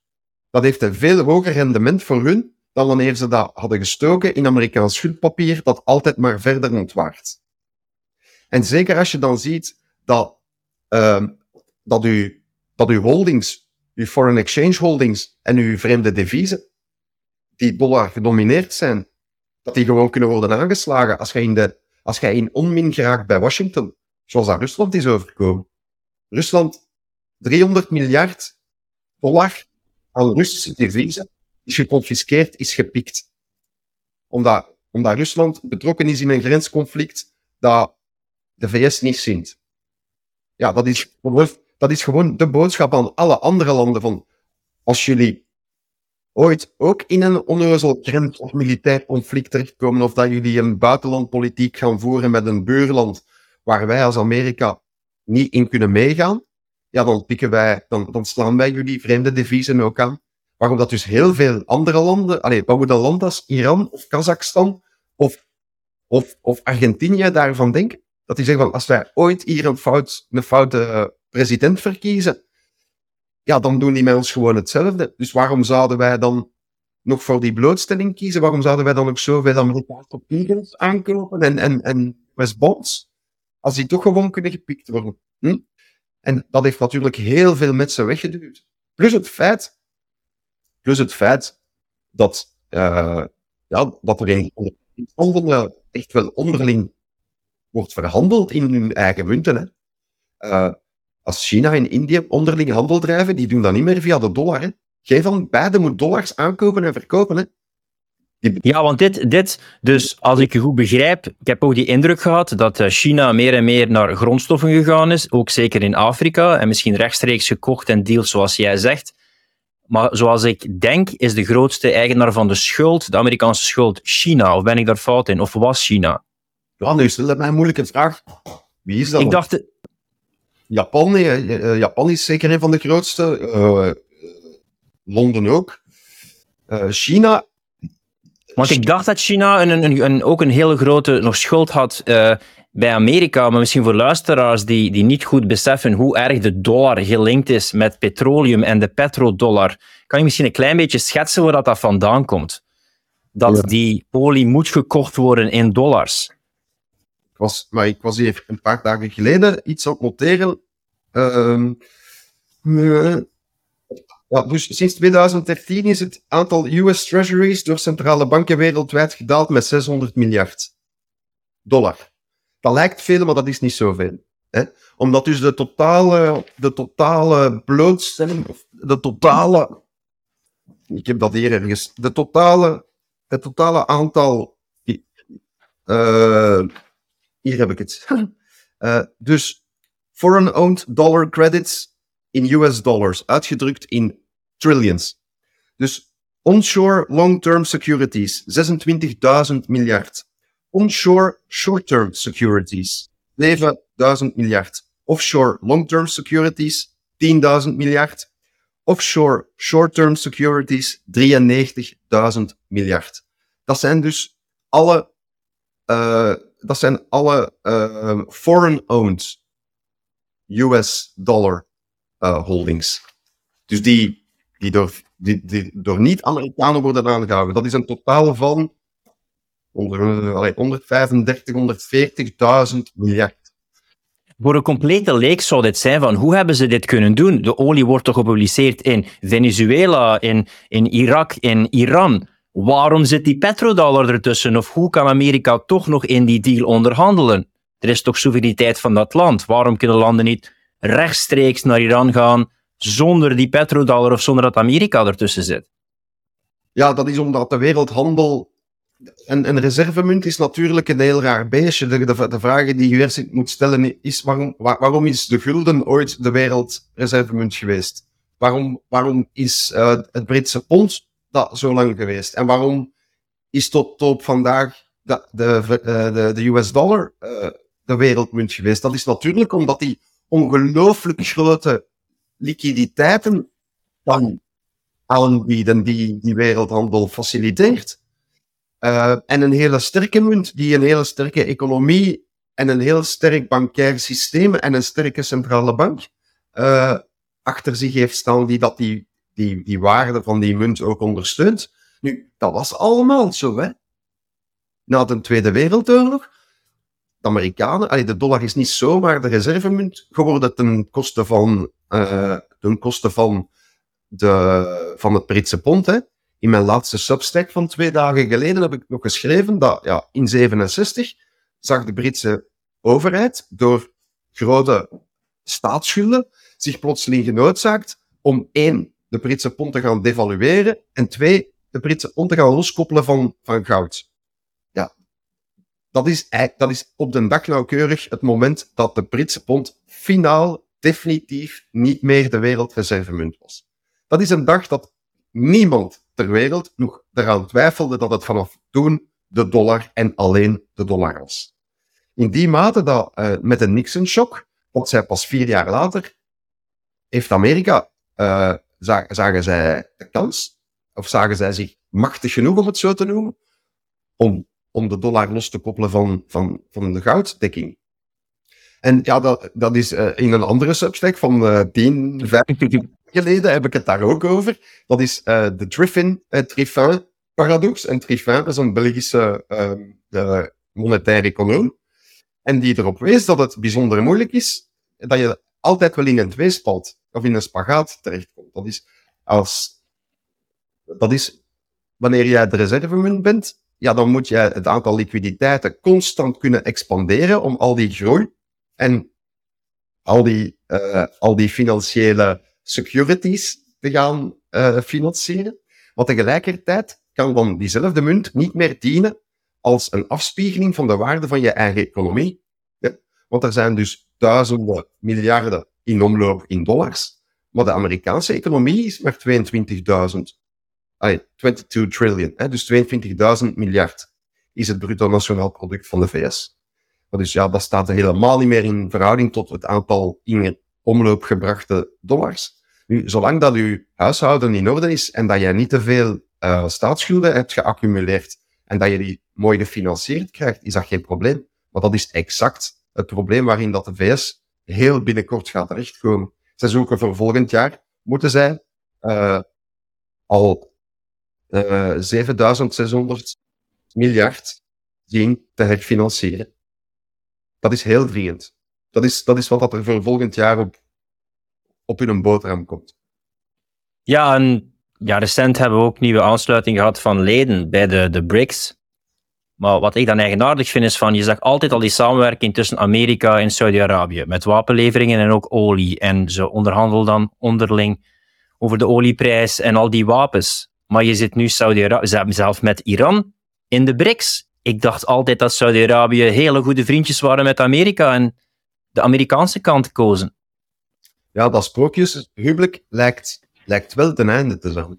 dat heeft een veel hoger rendement voor hun dan wanneer ze dat hadden gestoken in Amerikaans schuldpapier, dat altijd maar verder ontwaart. En zeker als je dan ziet dat, uh, dat, u, dat uw holdings, uw foreign exchange holdings en uw vreemde deviezen, die dollar gedomineerd zijn, dat die gewoon kunnen worden aangeslagen als jij in, de, als jij in onmin geraakt bij Washington, zoals aan Rusland is overkomen. Rusland, 300 miljard dollar aan Russische deviezen is geconfiskeerd, is gepikt. Omdat, omdat Rusland betrokken is in een grensconflict dat de VS niet ziet. Ja, dat is, dat is gewoon de boodschap aan alle andere landen van als jullie ooit ook in een onnozel grens- of militair conflict terechtkomen, of dat jullie een buitenlandpolitiek gaan voeren met een buurland waar wij als Amerika niet in kunnen meegaan, ja, dan pikken wij, dan, dan slaan wij jullie vreemde deviezen ook aan. Waarom dat dus heel veel andere landen, allez, moet een land als Iran of Kazachstan of, of, of Argentinië daarvan denken? Dat die zeggen van, als wij ooit hier een, fout, een foute eh, president verkiezen, ja, dan doen die met ons gewoon hetzelfde. Dus waarom zouden wij dan nog voor die blootstelling kiezen? Waarom zouden wij dan ook zoveel Amerikaanse papieren aankopen en, en, en Westbonds? Als die toch gewoon kunnen gepikt worden. Hm? En dat heeft natuurlijk heel veel mensen weggeduwd. Plus het feit, plus het feit dat, uh, ja, dat er een, echt wel onderling wordt verhandeld in hun eigen munten. Hè. Uh, als China en India onderling handel drijven, die doen dat niet meer via de dollar. Hè. Jij van beide moet dollars aankopen en verkopen. Hè. Ja, want dit, dit, dus als ik je goed begrijp, ik heb ook die indruk gehad dat eh, China meer en meer naar grondstoffen gegaan is, ook zeker in Afrika, en misschien rechtstreeks gekocht en deals zoals jij zegt. Maar zoals ik denk, is de grootste eigenaar van de schuld, de Amerikaanse schuld, China. Of ben ik daar fout in? Of was China? Ja, nu stel mij een moeilijke vraag. Wie is dat? Ik dacht... Japan, eh, Japan is zeker een van de grootste. Uh, Londen ook. Uh, China... Want ik dacht dat China een, een, een, ook een hele grote nog schuld had uh, bij Amerika, maar misschien voor luisteraars die, die niet goed beseffen hoe erg de dollar gelinkt is met petroleum en de petrodollar. Kan je misschien een klein beetje schetsen waar dat, dat vandaan komt? Dat ja. die olie moet gekocht worden in dollars was, maar ik was hier een paar dagen geleden iets aan noteren. Uh, ja, dus sinds 2013 is het aantal US Treasuries door centrale banken wereldwijd gedaald met 600 miljard dollar. Dat lijkt veel, maar dat is niet zoveel. Hè? Omdat dus de totale, de totale blootstelling, of de totale, ik heb dat hier ergens, de totale, het totale aantal uh, hier heb ik het. uh, [LAUGHS] dus foreign-owned dollar credits in US dollars, uitgedrukt in trillions. Dus onshore long-term securities, 26.000 miljard. Onshore short-term securities, 7.000 miljard. Offshore long-term securities, 10.000 miljard. Offshore short-term securities, 93.000 miljard. Dat zijn dus alle uh, dat zijn alle uh, foreign-owned US dollar uh, holdings. Dus die, die door, die, die door niet-Amerikanen worden aangehouden. Dat is een totaal van onder, 135, 140.000 miljard. Voor een complete leek zou dit zijn van hoe hebben ze dit kunnen doen? De olie wordt toch gepubliceerd in Venezuela, in, in Irak, in Iran. Waarom zit die petrodollar ertussen? Of hoe kan Amerika toch nog in die deal onderhandelen? Er is toch soevereiniteit van dat land? Waarom kunnen landen niet rechtstreeks naar Iran gaan zonder die petrodollar of zonder dat Amerika ertussen zit? Ja, dat is omdat de wereldhandel. En een reservemunt is natuurlijk een heel raar beestje. De, de, vraag die je eerst moet stellen is: waarom, waarom is de gulden ooit de wereldreservemunt geweest? Waarom, waarom is uh, het Britse pond dat zo lang geweest? En waarom is tot op vandaag de, de, de, de US dollar uh, de wereldmunt geweest? Dat is natuurlijk omdat die ongelooflijk grote liquiditeiten kan aanbieden die die wereldhandel faciliteert. Uh, en een hele sterke munt die een hele sterke economie en een heel sterk bankair systeem en een sterke centrale bank achter zich heeft staan die dat die, die, die waarde van die munt ook ondersteunt. Nu, dat was allemaal zo, hè. Na de Tweede Wereldoorlog, de Amerikanen, allee, de dollar is niet zomaar de reservemunt geworden ten koste van, uh, ten koste van de, van het Britse pond. In mijn laatste substack van twee dagen geleden heb ik nog geschreven dat ja, in 67 zag de Britse overheid door grote staatsschulden zich plotseling genoodzaakt om één, de Britse pond te gaan devalueren en twee, de Britse pond te gaan loskoppelen van, van goud. Ja, dat is, dat is op de dag nauwkeurig het moment dat de Britse pond finaal definitief niet meer de wereldreservemunt was. Dat is een dag dat niemand ter wereld nog eraan twijfelde dat het vanaf toen de dollar en alleen de dollar was. In die mate dat uh, met de Nixon-shock, wat zij pas vier jaar later, heeft Amerika, uh, zagen zij de kans, of zagen zij zich machtig genoeg, om het zo te noemen, om, om de dollar los te koppelen van, van, van de gouddekking. En ja, dat, dat is uh, in een andere substack van uh, 10, 15 geleden heb ik het daar ook over. Dat is uh, de Triffin, paradox. En Triffin is een Belgische uh, monetaire econoom. En die erop wees dat het bijzonder moeilijk is dat je altijd wel in een tweespalt of in een spagaat terechtkomt. Dat is als, dat is wanneer jij de reservemunt bent, ja, dan moet je het aantal liquiditeiten constant kunnen expanderen om al die groei en al die, uh, al die financiële securities te gaan uh, financieren. Maar tegelijkertijd kan dan diezelfde munt niet meer dienen als een afspiegeling van de waarde van je eigen economie. Want er zijn dus duizenden miljarden in omloop in dollars. Maar de Amerikaanse economie is maar 22.000. 22 trillion, hè? dus 22.000 miljard is het bruto nationaal product van de VS. Dus ja, dat staat helemaal niet meer in verhouding tot het aantal in omloop gebrachte dollars. Nu, zolang dat uw huishouden in orde is en dat je niet te veel uh, staatsschulden hebt geaccumuleerd en dat je die mooi gefinancierd krijgt, is dat geen probleem. Maar dat is exact het probleem waarin dat de VS heel binnenkort gaat terechtkomen. Zij zoeken voor volgend jaar, moeten zij uh, al uh, 7600 miljard zien te herfinancieren. Dat is heel dringend. Dat is, dat is wat er voor volgend jaar op op hun boterham komt. Ja, en ja, recent hebben we ook nieuwe aansluiting gehad van leden bij de, de BRICS. Maar wat ik dan eigenaardig vind is van, je zag altijd al die samenwerking tussen Amerika en Saudi-Arabië. Met wapenleveringen en ook olie. En ze onderhandelen dan onderling over de olieprijs en al die wapens. Maar je zit nu Saudi-Arabië, zelf met Iran in de BRICS. Ik dacht altijd dat Saudi-Arabië hele goede vriendjes waren met Amerika en de Amerikaanse kant kozen ja, dat sprookjeshuwelijk lijkt, lijkt wel ten einde te zijn.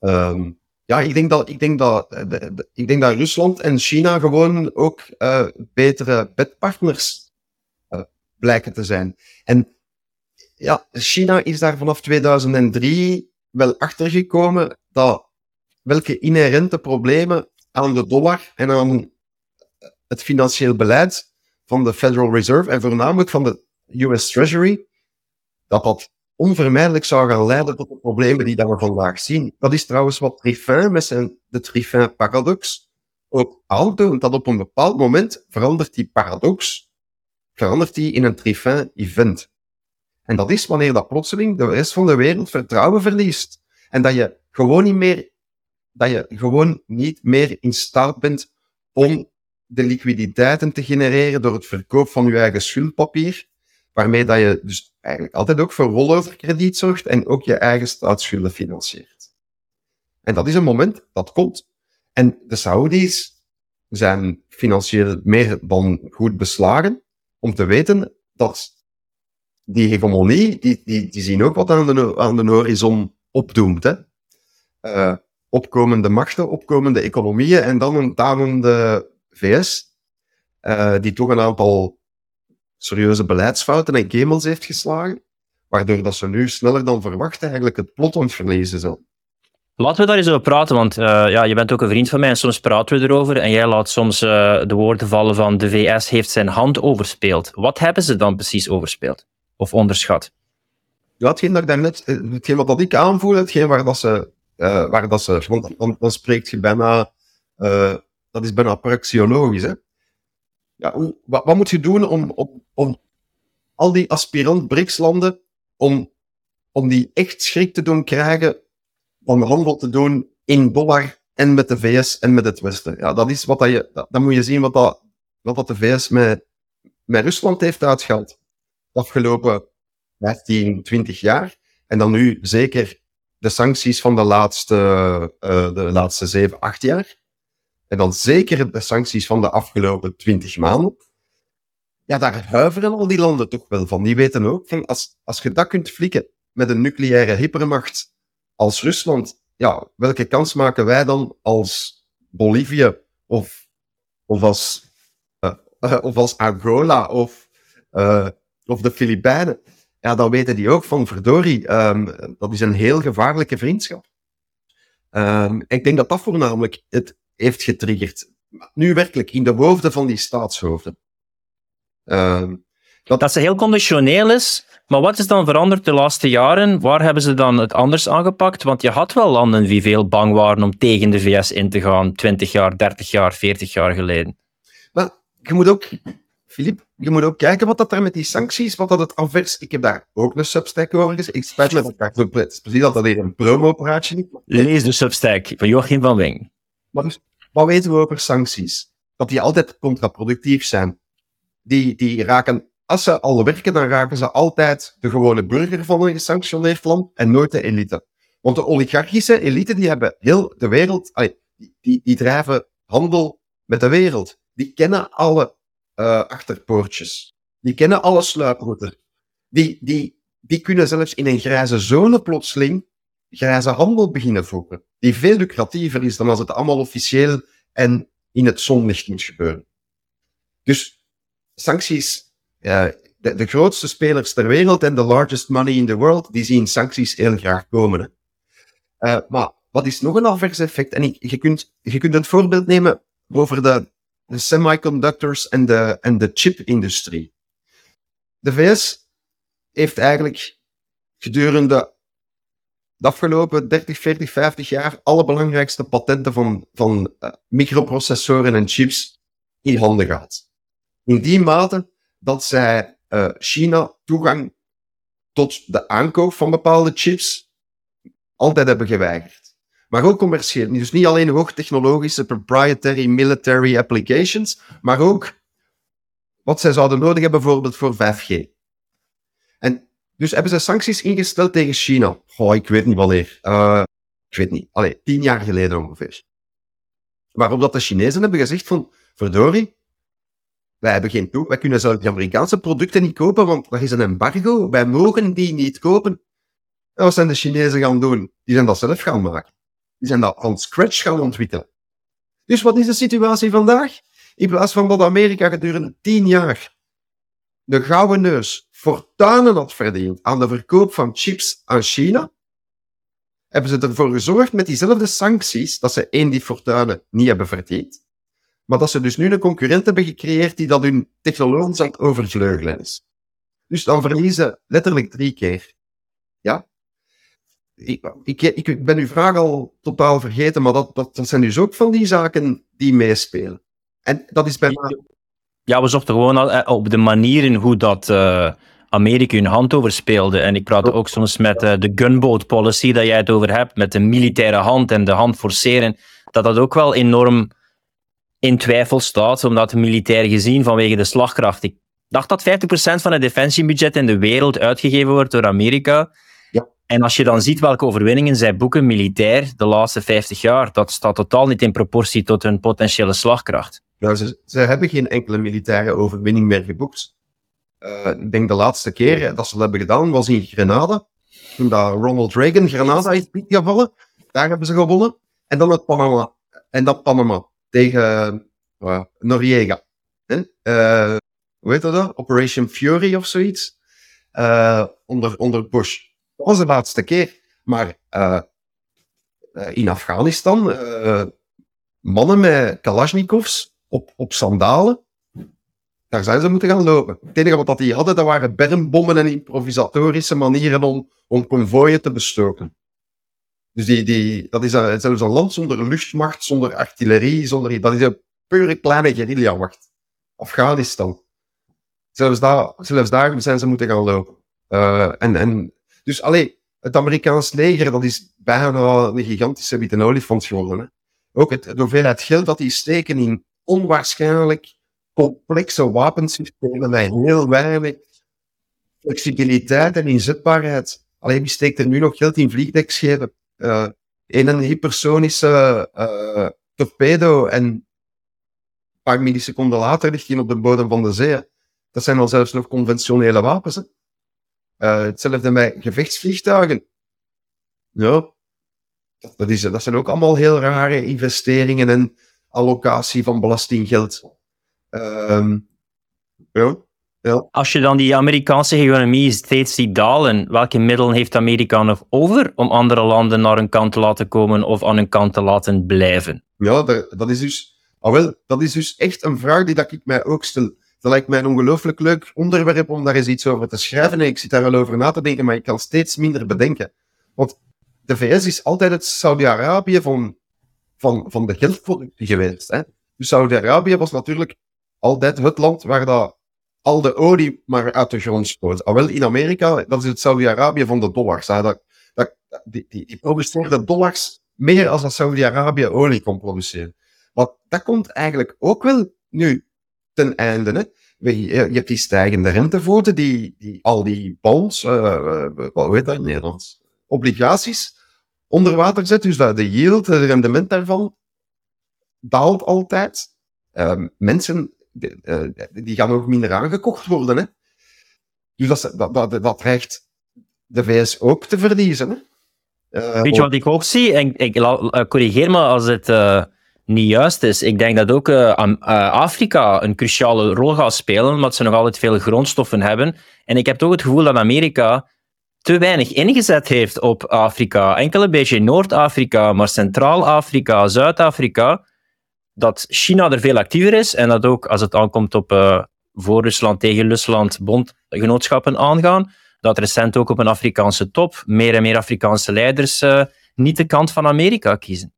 Um, ja, ik denk dat, ik denk dat, de, ik denk dat Rusland en China gewoon ook uh, betere bedpartners uh, blijken te zijn. En ja, China is daar vanaf 2003 wel achtergekomen dat welke inherente problemen aan de dollar en aan het financieel beleid van de Federal Reserve en voornamelijk van de US Treasury, dat dat onvermijdelijk zou gaan leiden tot de problemen die we vandaag zien. Dat is trouwens wat Triffin met zijn de Triffin-paradox ook aantoont, dat op een bepaald moment verandert die paradox, verandert die in een Triffin-event. En dat is wanneer dat plotseling de rest van de wereld vertrouwen verliest. En dat je gewoon niet meer, dat je gewoon niet meer in staat bent om de liquiditeiten te genereren door het verkoop van je eigen schuldpapier, waarmee dat je dus eigenlijk altijd ook voor rolloverkrediet zorgt en ook je eigen staatsschulden financiert. En dat is een moment dat komt. En de Saoedi's zijn financieel meer dan goed beslagen om te weten dat die hegemonie, die, die, die zien ook wat aan de, aan de horizon opdoemt. Hè? Uh, opkomende machten, opkomende economieën en dan een dalende VS, uh, die toch een aantal serieuze beleidsfouten en gemels heeft geslagen, waardoor dat ze nu sneller dan verwacht eigenlijk het plot ontverlezen zal. Laten we daar eens over praten, want uh, ja, je bent ook een vriend van mij en soms praten we erover en jij laat soms uh, de woorden vallen van de VS heeft zijn hand overspeeld. Wat hebben ze dan precies overspeeld? Of onderschat? Ja, hetgeen dat ik daarnet, hetgeen wat dat ik aanvoel, hetgeen waar dat ze, uh, waar dat ze want dan, dan spreekt je bijna, dat is bijna praxiologisch, hè. Ja, hoe, wat, wat, moet je doen om, om, om al die aspirant BRICS-landen, om, om die echt schrik te doen krijgen om handel te doen in dollar en met de VS en met het Westen. Ja, dat is wat dat je, dan moet je zien wat dat, wat dat de VS met, met Rusland heeft uitgehaald. De afgelopen 15, 20 jaar. En dan nu zeker de sancties van de laatste, uh, de laatste 7, 8 jaar. En dan zeker de sancties van de afgelopen 20 maanden. Ja, daar huiveren al die landen toch wel van. Die weten ook van, als, als je dat kunt flikken met een nucleaire hypermacht als Rusland, ja, welke kans maken wij dan als Bolivie of, of, als, uh, [LAUGHS] of als Angola of, uh, of de Filipijnen? Ja, dan weten die ook van verdorie, um, dat is een heel gevaarlijke vriendschap. Um, ik denk dat dat voornamelijk het heeft getriggerd. Nu werkelijk, in de hoofden van die staatshoofden. Um, dat... dat ze heel conditioneel is, maar wat is dan veranderd de laatste jaren? Waar hebben ze dan het anders aangepakt? Want je had wel landen die veel bang waren om tegen de VS in te gaan, 20 jaar, 30 jaar, 40 jaar geleden. Maar je moet ook, Filip, je moet ook kijken wat dat er met die sancties, wat dat het afvers. Ik heb daar ook een substack over gezien. Ik spijt me dat ik zo precies dat dat hier een promo-operatie is. Lees de substack van Joachim van Wing. Maar wat weten we over sancties? Dat die altijd contraproductief zijn. Die, die raken als ze al werken, dan raken ze altijd de gewone burger van een gesanctioneerd land en nooit de elite. Want de oligarchische elite, die hebben heel de wereld, die, die, die drijven handel met de wereld. Die kennen alle uh, achterpoortjes. Die kennen alle sluiproutes. Die, die, die kunnen zelfs in een grijze zone plotseling grijze handel beginnen voeren. Die veel lucratiever is dan als het allemaal officieel en in het zonlicht moet gebeuren. Dus sancties de, grootste spelers ter wereld en de largest money in the world, die zien sancties heel graag komen. Uh, maar wat is nog een adverse effect? En je, je, kunt, je kunt een voorbeeld nemen over de, de semiconductors en de, en de chip-industrie. De VS heeft eigenlijk gedurende de afgelopen 30, 40, 50 jaar alle belangrijkste patenten van, van uh, microprocessoren en chips in handen gehad. In die mate dat zij uh, China toegang tot de aankoop van bepaalde chips altijd hebben geweigerd. Maar ook commercieel. Dus niet alleen hoogtechnologische proprietary military applications, maar ook wat zij zouden nodig hebben bijvoorbeeld voor 5G. Dus hebben ze sancties ingesteld tegen China. Oh, ik weet niet wanneer. Uh, ik weet niet. Allee, tien jaar geleden ongeveer. Waarop dat de Chinezen hebben gezegd van, verdorie, wij hebben geen toe. Wij kunnen zelfs de Amerikaanse producten niet kopen, want er is een embargo. Wij mogen die niet kopen. En wat zijn de Chinezen gaan doen? Die zijn dat zelf gaan maken. Die zijn dat van scratch gaan ontwikkelen. Dus wat is de situatie vandaag? In plaats van dat Amerika gedurende tien jaar de gouden neus fortuinen had verdiend aan de verkoop van chips aan China, hebben ze ervoor gezorgd met diezelfde sancties dat ze één die fortuinen niet hebben verdiend, maar dat ze dus nu een concurrent hebben gecreëerd die dat hun technologisch aan het overvleugelen is. Dus dan verliezen letterlijk drie keer. Ja? Ik, ik, ik ben uw vraag al totaal vergeten, maar dat, dat, dat zijn dus ook van die zaken die meespelen. En dat is bijna... Ja, we zochten gewoon al, eh, op de manieren hoe dat uh, Amerika hun hand over speelde. En ik praat ook soms met uh, de gunboat policy dat jij het over hebt, met de militaire hand en de hand forceren, dat dat ook wel enorm in twijfel staat, omdat militair gezien vanwege de slagkracht. Ik dacht dat 50% van het defensiebudget in de wereld uitgegeven wordt door Amerika. Ja. En als je dan ziet welke overwinningen zij boeken militair de laatste 50 jaar, dat staat totaal niet in proportie tot hun potentiële slagkracht. Nou, ze, ze hebben geen enkele militaire overwinning meer geboekt. Uh, ik denk de laatste keer dat ze dat hebben gedaan was in Grenada. Toen dat Ronald Reagan Grenada is gevallen. Daar hebben ze gewonnen. En dan het Panama. En dat Panama tegen uh, Noriega. Uh, hoe dat? Operation Fury of zoiets. Onder, onder Bush. Dat was de laatste keer. Maar in Afghanistan, mannen met Kalashnikovs op, op sandalen, daar zijn ze moeten gaan lopen. Het enige wat die hadden, dat waren bermbommen en improvisatorische manieren om, om konvooien te bestoken. Dus die, die, dat is een, zelfs een land zonder luchtmacht, zonder artillerie, zonder, dat is een pure kleine guerrilla-macht. Afghanistan. Zelfs daar, zelfs daar zijn ze moeten gaan lopen. Uh, en, en, dus alleen het Amerikaans leger, dat is bijna een gigantische witte olifant geworden. Hè. Ook het, de hoeveelheid geld dat die steken in onwaarschijnlijk complexe wapensystemen met heel weinig flexibiliteit en inzetbaarheid. Alleen wie steekt er nu nog geld in vliegdekschepen? In een hypersonische uh, torpedo en een paar milliseconden later ligt hij op de bodem van de zee. Dat zijn al zelfs nog conventionele wapens. Hetzelfde met gevechtsvliegtuigen. Ja, dat, is, dat zijn ook allemaal heel rare investeringen en allocatie van belastinggeld. Um, ja, ja. Als je dan die Amerikaanse economie steeds ziet dalen, welke middelen heeft Amerika nog over om andere landen naar hun kant te laten komen of aan hun kant te laten blijven? Ja, dat, is dus, ah wel, dat is dus echt een vraag die dat ik mij ook stel. Dat lijkt mij een ongelooflijk leuk onderwerp om daar eens iets over te schrijven. En ik zit daar wel over na te denken, maar ik kan steeds minder bedenken. Want de VS is altijd het Saudi-Arabië van, van, van de geldproductie geweest. Hè? Dus Saudi-Arabië was natuurlijk altijd het land waar dat al de olie maar uit de grond stoot. Al wel in Amerika, dat is het Saudi-Arabië van de dollars. Dat, dat, die, die, die produceerde dollars meer als dat Saudi-Arabië olie kon produceren. Maar dat komt eigenlijk ook wel nu ten einde. Hè. Je, hebt die stijgende rentevoorten, die, die, al die bonds, uh, hoe heet dat in Nederlands? Obligaties onder water zet. Dus dat de yield, het rendement daarvan, daalt altijd. Uh, mensen uh, die gaan ook minder aangekocht worden. Hè? Dus dat, dat, dat, dat dreigt de VS ook te verliezen. Hè? Uh, Weet je wat ik ook zie? En ik, corrigeer me als het uh, niet juist is. Ik denk dat ook uh, Afrika een cruciale rol gaat spelen, omdat ze nog altijd veel grondstoffen hebben. En ik heb toch het gevoel dat Amerika te weinig ingezet heeft op Afrika. Enkel een beetje Noord-Afrika, maar Centraal-Afrika, Zuid-Afrika dat China er veel actiever is en dat ook als het aankomt op uh, voor Rusland tegen Rusland bondgenootschappen aangaan, dat recent ook op een Afrikaanse top meer en meer Afrikaanse leiders uh, niet de kant van Amerika kiezen.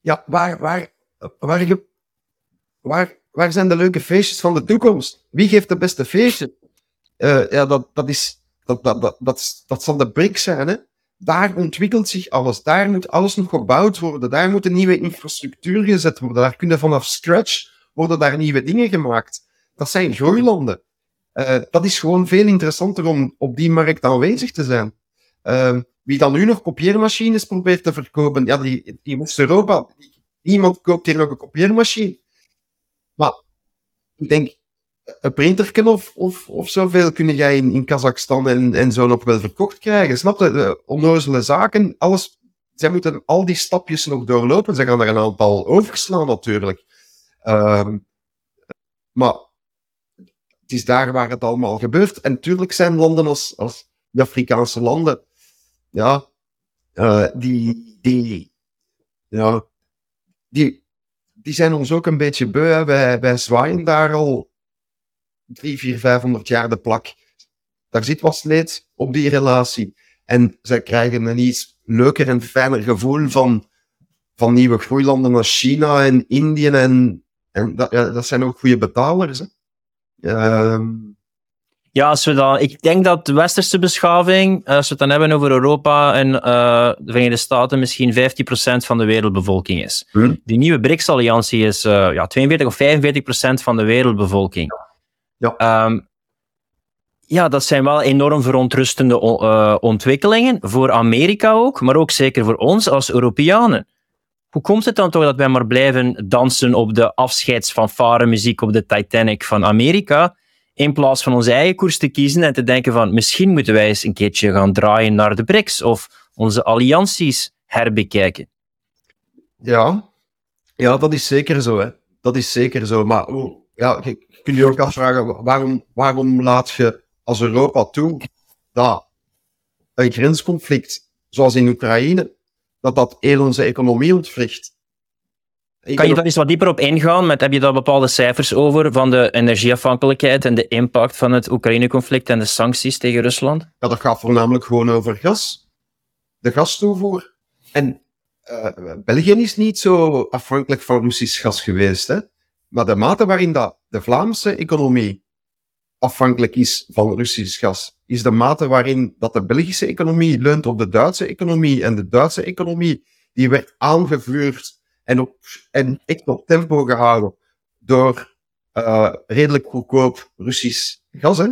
Ja, waar, waar, waar, waar, waar zijn de leuke feestjes van de toekomst? Wie geeft de beste feestje? Uh, ja, dat, dat, is, dat, dat, dat, dat, dat zal de BRICS zijn, hè? Daar ontwikkelt zich alles. Daar moet alles nog gebouwd worden. Daar moet een nieuwe infrastructuur gezet worden. Daar kunnen vanaf scratch worden daar nieuwe dingen gemaakt. Dat zijn groeilanden. Uh, dat is gewoon veel interessanter om op die markt aanwezig te zijn. Uh, wie dan nu nog kopieermachines probeert te verkopen, ja, die, die West-Europa, niemand koopt hier nog een kopieermachine. Maar ik denk, een printerken of, of, of zoveel kun jij in, in Kazachstan en, en zo nog wel verkocht krijgen. Snap je? Onnozele zaken, alles. Zij moeten al die stapjes nog doorlopen. Ze gaan er een aantal overslaan natuurlijk. Um, maar het is daar waar het allemaal gebeurt. En natuurlijk zijn landen als, de Afrikaanse landen, ja, uh, die, die, ja, die, die zijn ons ook een beetje beu. Wij, wij zwaaien daar al drie, vier, vijfhonderd jaar de plak. Daar zit wat leed op die relatie. En zij krijgen een iets leuker en fijner gevoel van, van nieuwe groeilanden als China en Indië. En, en dat, ja, dat zijn ook goede betalers. Hè. Uh, Ja, als we dan, ik denk dat de westerse beschaving, als we het dan hebben over Europa en uh, de Verenigde Staten, misschien 15% van de wereldbevolking is. Hm. Die nieuwe BRICS-alliantie is uh, ja, 42 of 45% van de wereldbevolking. Ja. Um, ja, dat zijn wel enorm verontrustende uh, ontwikkelingen. Voor Amerika ook, maar ook zeker voor ons als Europeanen. Hoe komt het dan toch dat wij maar blijven dansen op de afscheidsfanfare muziek op de Titanic van Amerika, in plaats van onze eigen koers te kiezen en te denken van misschien moeten wij eens een keertje gaan draaien naar de BRICS of onze allianties herbekijken? Ja, ja dat is zeker zo. Hè. Dat is zeker zo. Maar oh, ja, kunt je ook afvragen, waarom, waarom laat je als Europa toe dat een grensconflict, zoals in Oekraïne, dat dat heel onze economie ontwricht. Kan je daar eens wat dieper op ingaan? Met, heb je daar bepaalde cijfers over van de energieafhankelijkheid en de impact van het Oekraïne-conflict en de sancties tegen Rusland? Ja, dat gaat voornamelijk gewoon over gas. De gastoevoer. En uh, België is niet zo afhankelijk van Russisch gas geweest. Hè? Maar de mate waarin dat de Vlaamse economie afhankelijk is van Russisch gas, is de mate waarin dat de Belgische economie leunt op de Duitse economie. En de Duitse economie die werd aangevuurd en, op, en echt op tempo gehouden door uh, redelijk goedkoop Russisch gas. Hè?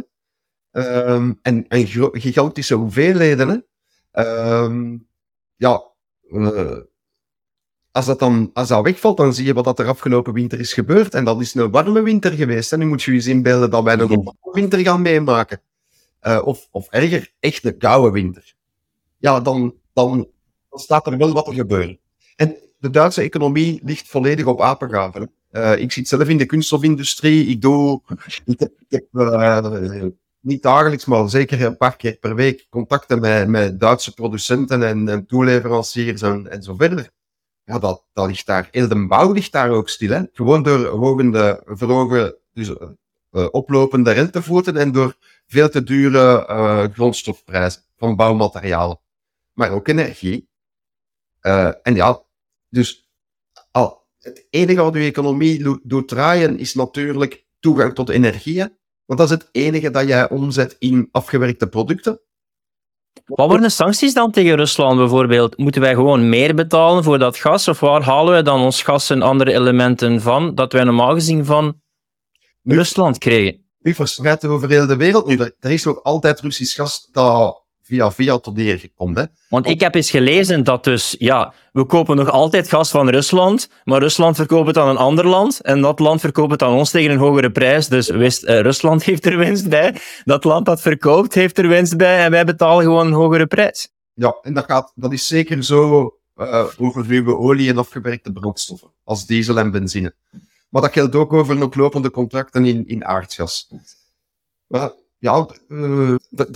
Um, en, en gigantische hoeveelheden. Um, ja, uh, als dat dan als dat wegvalt, dan zie je wat dat er afgelopen winter is gebeurd. En dat is een warme winter geweest. En nu moet je je eens inbeelden dat wij nog een warme winter gaan meemaken. Uh, of, of erger, echt een koude winter. Ja, dan, dan, dan staat er wel wat te gebeuren. En de Duitse economie ligt volledig op apengaven. Uh, ik zit zelf in de kunststofindustrie. Ik doe, ik heb, uh, niet dagelijks, maar zeker een paar keer per week contacten met, met Duitse producenten en, en toeleveranciers en, en zo verder ja, dat, ligt daar. Heel de bouw ligt daar ook stil. Hè? Gewoon door hogende, dus, uh, oplopende rentevoeten en door veel te dure uh, grondstofprijzen van bouwmaterialen. Maar ook energie. En ja, dus al, het enige wat uw economie doet draaien is natuurlijk toegang tot energie. Want dat is het enige dat jij omzet in afgewerkte producten. Wat worden de sancties dan tegen Rusland bijvoorbeeld? Moeten wij gewoon meer betalen voor dat gas? Of waar halen wij dan ons gas en andere elementen van dat wij normaal gezien van nu, Rusland kregen? U verspreidt over heel de wereld nu. Er is ook altijd Russisch gas dat via via tot hier komt. Hè. Want ik heb eens gelezen dat dus, ja, we kopen nog altijd gas van Rusland, maar Rusland verkoopt het aan een ander land en dat land verkoopt het aan ons tegen een hogere prijs. Dus wist, uh, Rusland [LAUGHS] heeft er winst bij, dat land dat verkoopt heeft er winst bij en wij betalen gewoon een hogere prijs. Ja, en dat, gaat, dat is zeker zo uh, over ruwe olie en afgewerkte brandstoffen, als diesel en benzine. Maar dat geldt ook over nog lopende contracten in, in aardgas. Maar ja, uh, er,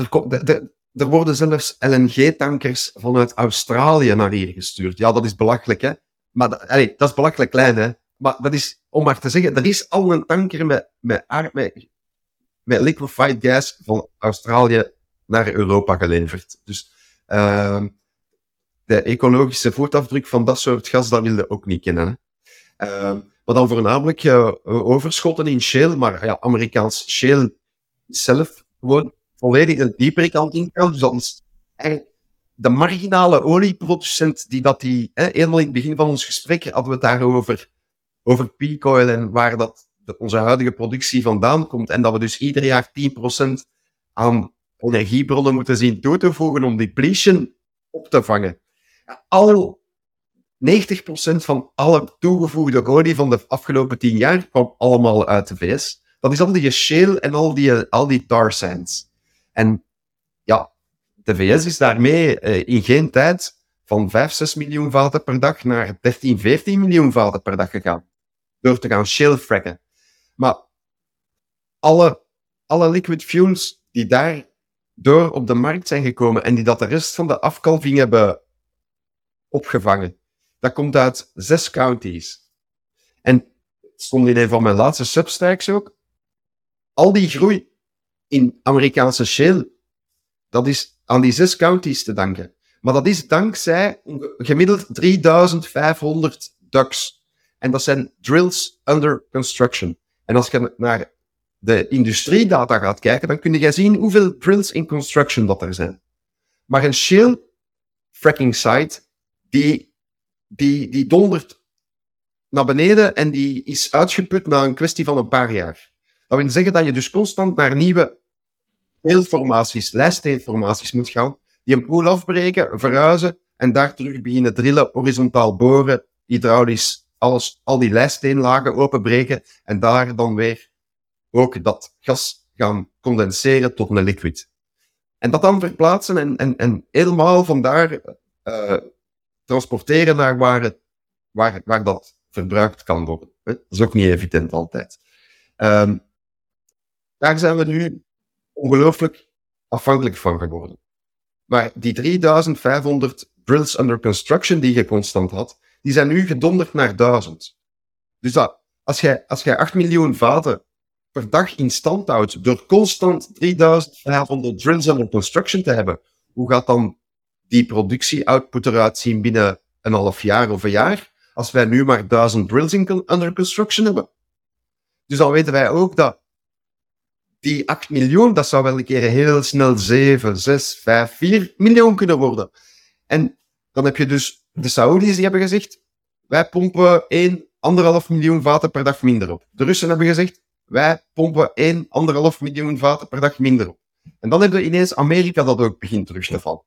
er, er worden zelfs LNG-tankers vanuit Australië naar hier gestuurd. Ja, dat is belachelijk, hè. Maar dat, dat is belachelijk klein, hè. Maar dat is, om maar te zeggen, er is al een tanker met, met, met, met liquefied gas van Australië naar Europa geleverd. Dus uh, de ecologische voetafdruk van dat soort gas, dat wil je ook niet kennen. Hè. Uh, maar dan voornamelijk uh, overschotten in shale, maar ja, Amerikaans shale zelf gewoon volledig een diepere kant ingaan. Dus is eigenlijk de marginale olieproducent die dat die, hè, in het begin van ons gesprek hadden we het daarover, over peak oil en waar dat onze huidige productie vandaan komt. En dat we dus ieder jaar 10% aan energiebronnen moeten zien toe te voegen om depletion op te vangen. Al 90% van alle toegevoegde olie van de afgelopen 10 jaar kwam allemaal uit de VS. Dat is al die shale en al die, al die tar sands. En ja, de VS is daarmee uh, in geen tijd van 5, 6 miljoen vaten per dag naar 13, 14 miljoen vaten per dag gegaan. Door te gaan shale fracken. Maar alle, alle liquid fuels die daar door op de markt zijn gekomen en die dat de rest van de afkalving hebben opgevangen, dat komt uit zes counties. En het stond in een van mijn laatste substacks ook. Al die groei in Amerikaanse shale, dat is aan die zes counties te danken. Maar dat is dankzij gemiddeld 3500 ducks. En dat zijn drills under construction. En als je naar de industriedata gaat kijken, dan kun je zien hoeveel drills in construction dat er zijn. Maar een shale fracking site, die, die, die dondert naar beneden en die is uitgeput na een kwestie van een paar jaar. Dat wil zeggen dat je dus constant naar nieuwe deelformaties, lijststeenformaties moet gaan, die een pool afbreken, verhuizen en daar terug beginnen drillen, horizontaal boren, hydraulisch, alles, al die lijststeenlagen openbreken en daar dan weer ook dat gas gaan condenseren tot een liquid. En dat dan verplaatsen en, en, en helemaal vandaar uh, transporteren naar waar, het, waar, waar dat verbruikt kan worden. Dat is ook niet evident altijd. Um, daar zijn we nu ongelooflijk afhankelijk van geworden. Maar die 3500 drills under construction die je constant had, die zijn nu gedonderd naar 1000. Dus dat, als jij, als jij 8 miljoen vaten per dag in stand houdt door constant 3500 drills under construction te hebben, hoe gaat dan die productie-output eruit zien binnen een half jaar of een jaar, als wij nu maar 1000 drills under construction hebben? Dus dan weten wij ook dat die 8 miljoen, dat zou wel een keer heel snel 7, 6, 5, 4 miljoen kunnen worden. En dan heb je dus de Saoedi's die hebben gezegd, wij pompen 1, 1,5 miljoen vaten per dag minder op. De Russen hebben gezegd, wij pompen 1, 1,5 miljoen vaten per dag minder op. En dan hebben we ineens Amerika dat ook begint terug te vallen.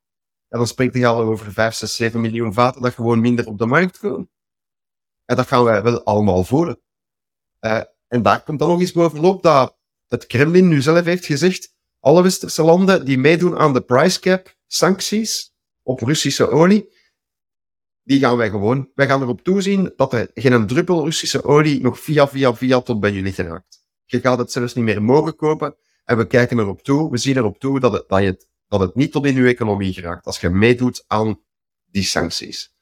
En dan spreekt hij al over 5, 6, 7 miljoen vaten dat gewoon minder op de markt komen. En dat gaan wij wel allemaal voelen. Uh, en daar komt dan nog eens bovenop dat het Kremlin nu zelf heeft gezegd, alle westerse landen die meedoen aan de price cap sancties op Russische olie, die gaan wij gewoon, wij gaan erop toezien dat er geen druppel Russische olie nog via, via, via tot bij jullie geraakt. Je gaat het zelfs niet meer mogen kopen en we kijken erop toe, we zien erop toe dat het, dat het, dat het niet tot in uw economie geraakt als je meedoet aan die sancties.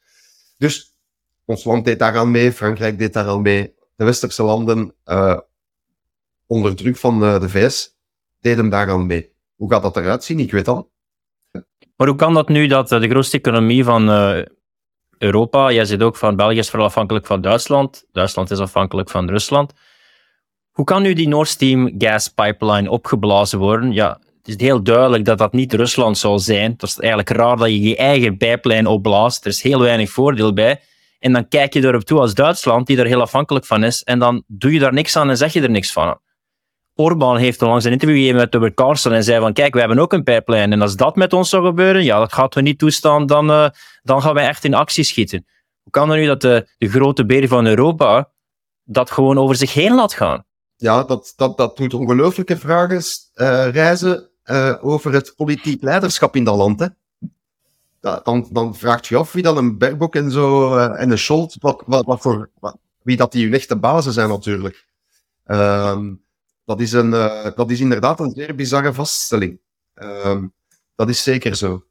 Dus ons land deed daar aan mee, Frankrijk deed daar aan mee, de westerse landen, uh, onder druk van uh, de VS, deden daaraan mee. Hoe gaat dat eruit zien? Ik weet al. Maar hoe kan dat nu dat uh, de grootste economie van uh, Europa, jij zit ook van België is vooral afhankelijk van Duitsland, Duitsland is afhankelijk van Rusland. Hoe kan nu die Nord Stream gas pipeline opgeblazen worden? Ja, het is heel duidelijk dat dat niet Rusland zal zijn. Het is eigenlijk raar dat je je eigen pijplijn opblaast. Er is heel weinig voordeel bij. En dan kijk je erop toe als Duitsland, die er heel afhankelijk van is, en dan doe je daar niks aan en zeg je er niks van. Orbán heeft onlangs een interview gegeven met Tucker Carlson en zei van kijk, we hebben ook een pijplijn en als dat met ons zou gebeuren, ja, dat gaat we niet toestaan, dan, uh, dan gaan wij echt in actie schieten. Hoe kan het nu dat de, de grote beer van Europa dat gewoon over zich heen laat gaan? Ja, dat, dat, dat doet ongelooflijke vragen uh, reizen over het politiek leiderschap in dat land. Hè. dan, dan vraagt je af wie dan een Baerbock en zo en een Scholz, wat, wat, wat voor, wie dat die hun echte bazen zijn natuurlijk. Um, dat is, een, uh, dat is inderdaad een zeer bizarre vaststelling. Um, dat is zeker zo.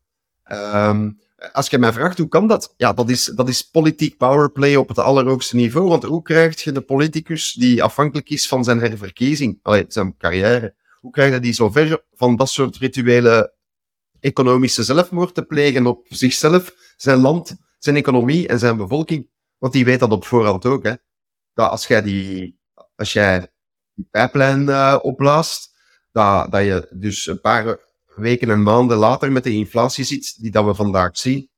Um, als je mij vraagt hoe kan dat? Ja, dat is, dat is politiek powerplay op het allerhoogste niveau. Want hoe krijg je de politicus die afhankelijk is van zijn herverkiezing, allee, zijn carrière, hoe krijg je die zo ver van dat soort rituele economische zelfmoord te plegen op zichzelf, zijn land, zijn economie en zijn bevolking? Want die weet dat op voorhand ook, hè. Dat als jij die, als jij die pijplijn uh, opblaast, dat, dat je dus een paar weken en maanden later met de inflatie zit die dat we vandaag zien.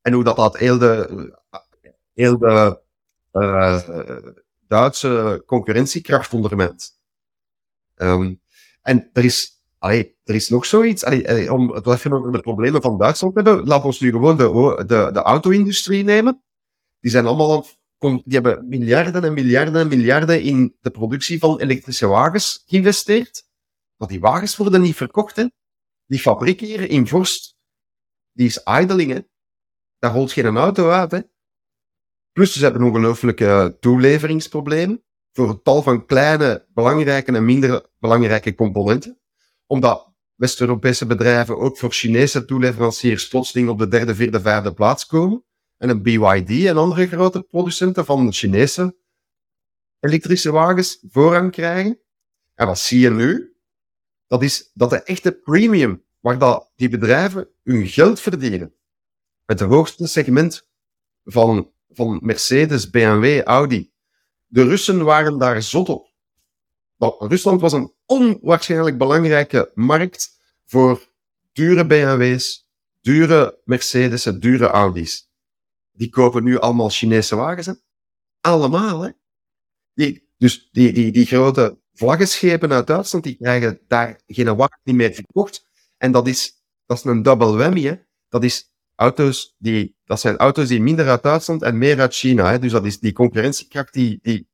En hoe dat, dat heel de, heel de uh, Duitse concurrentiekracht ondermijnt. Um, en er is, er is nog zoiets, om het even over de problemen van Duitsland te hebben, laat ons nu gewoon de, de, de auto-industrie nemen. Die zijn allemaal die hebben miljarden en miljarden en miljarden in de productie van elektrische wagens geïnvesteerd. Maar die wagens worden niet verkocht. Die fabriek hier in Vorst, die is idling. Daar holt geen auto uit. Hè. Plus ze hebben ongelooflijke toeleveringsproblemen voor een tal van kleine, belangrijke en minder belangrijke componenten. Omdat West-Europese bedrijven ook voor Chinese toeleveranciers plotseling op de derde, vierde, vijfde plaats komen en een BYD en andere grote producenten van Chinese elektrische wagens voorrang krijgen. En wat zie je nu? Dat is dat de echte premium, waar dat die bedrijven hun geld verdienen, het hoogste segment van, van Mercedes, BMW, Audi. De Russen waren daar zot op. Rusland was een onwaarschijnlijk belangrijke markt voor dure BMW's, dure Mercedes'en, dure Audi's. Die kopen nu allemaal Chinese wagens. Hè? Allemaal, hè? Die, dus die, die, die grote vlaggenschepen uit Duitsland, die krijgen daar geen wagen niet meer verkocht. En dat is, dat is een double whammy, hè? Dat is auto's die, dat zijn auto's die minder uit Duitsland en meer uit China. Hè? Dus dat is die concurrentiekracht die, die,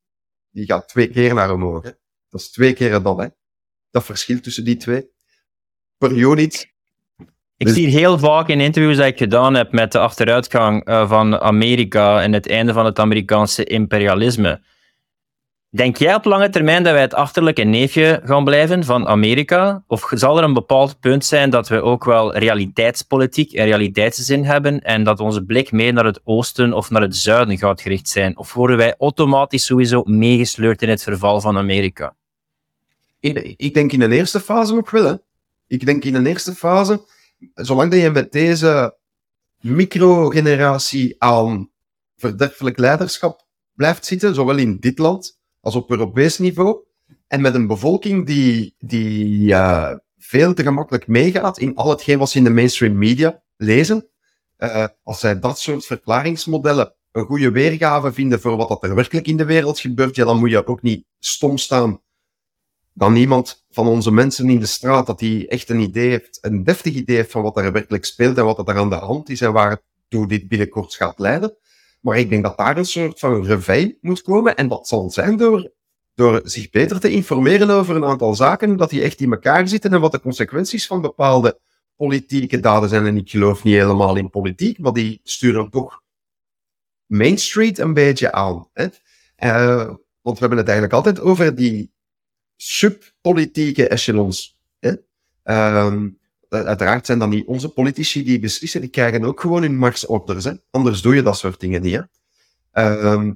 die gaat twee keer naar omhoog. Hè? Dat is twee keer dat, hè? Dat verschil tussen die twee. Per unit. Ik Dus- zie heel vaak in interviews die ik gedaan heb met de achteruitgang eh, van Amerika en het einde van het Amerikaanse imperialisme. Denk jij op lange termijn dat wij het achterlijke neefje gaan blijven van Amerika? Of zal er een bepaald punt zijn dat we ook wel realiteitspolitiek en realiteitszin hebben en dat onze blik meer naar het oosten of naar het zuiden gaat gericht zijn? Of worden wij automatisch sowieso meegesleurd in het verval van Amerika? Ik denk in een eerste fase nog wel, hè. Ik denk in een eerste fase, zolang dat je met deze microgeneratie aan verderfelijk leiderschap blijft zitten, zowel in dit land als op Europees niveau, en met een bevolking die, die eh, veel te gemakkelijk meegaat in al hetgeen wat ze in de mainstream media lezen, eh, als zij dat soort verklaringsmodellen een goede weergave vinden voor wat er werkelijk in de wereld gebeurt, ja, dan moet je ook niet stom staan dan iemand van onze mensen in de straat dat die echt een idee heeft, een deftig idee heeft van wat er werkelijk speelt en wat er aan de hand is en waartoe dit binnenkort gaat leiden. Maar ik denk dat daar een soort van reveil moet komen en dat zal zijn door, door zich beter te informeren over een aantal zaken, dat die echt in elkaar zitten en wat de consequenties van bepaalde politieke daden zijn. En ik geloof niet helemaal in politiek, maar die sturen toch Main Street een beetje aan. Hè? Eh, want we hebben het eigenlijk altijd over die subpolitieke echelons. Hè? Ehm, uiteraard zijn dat niet onze politici die beslissen, die krijgen ook gewoon hun marsorders. Hè? Anders doe je dat soort dingen niet. Hè? Ehm,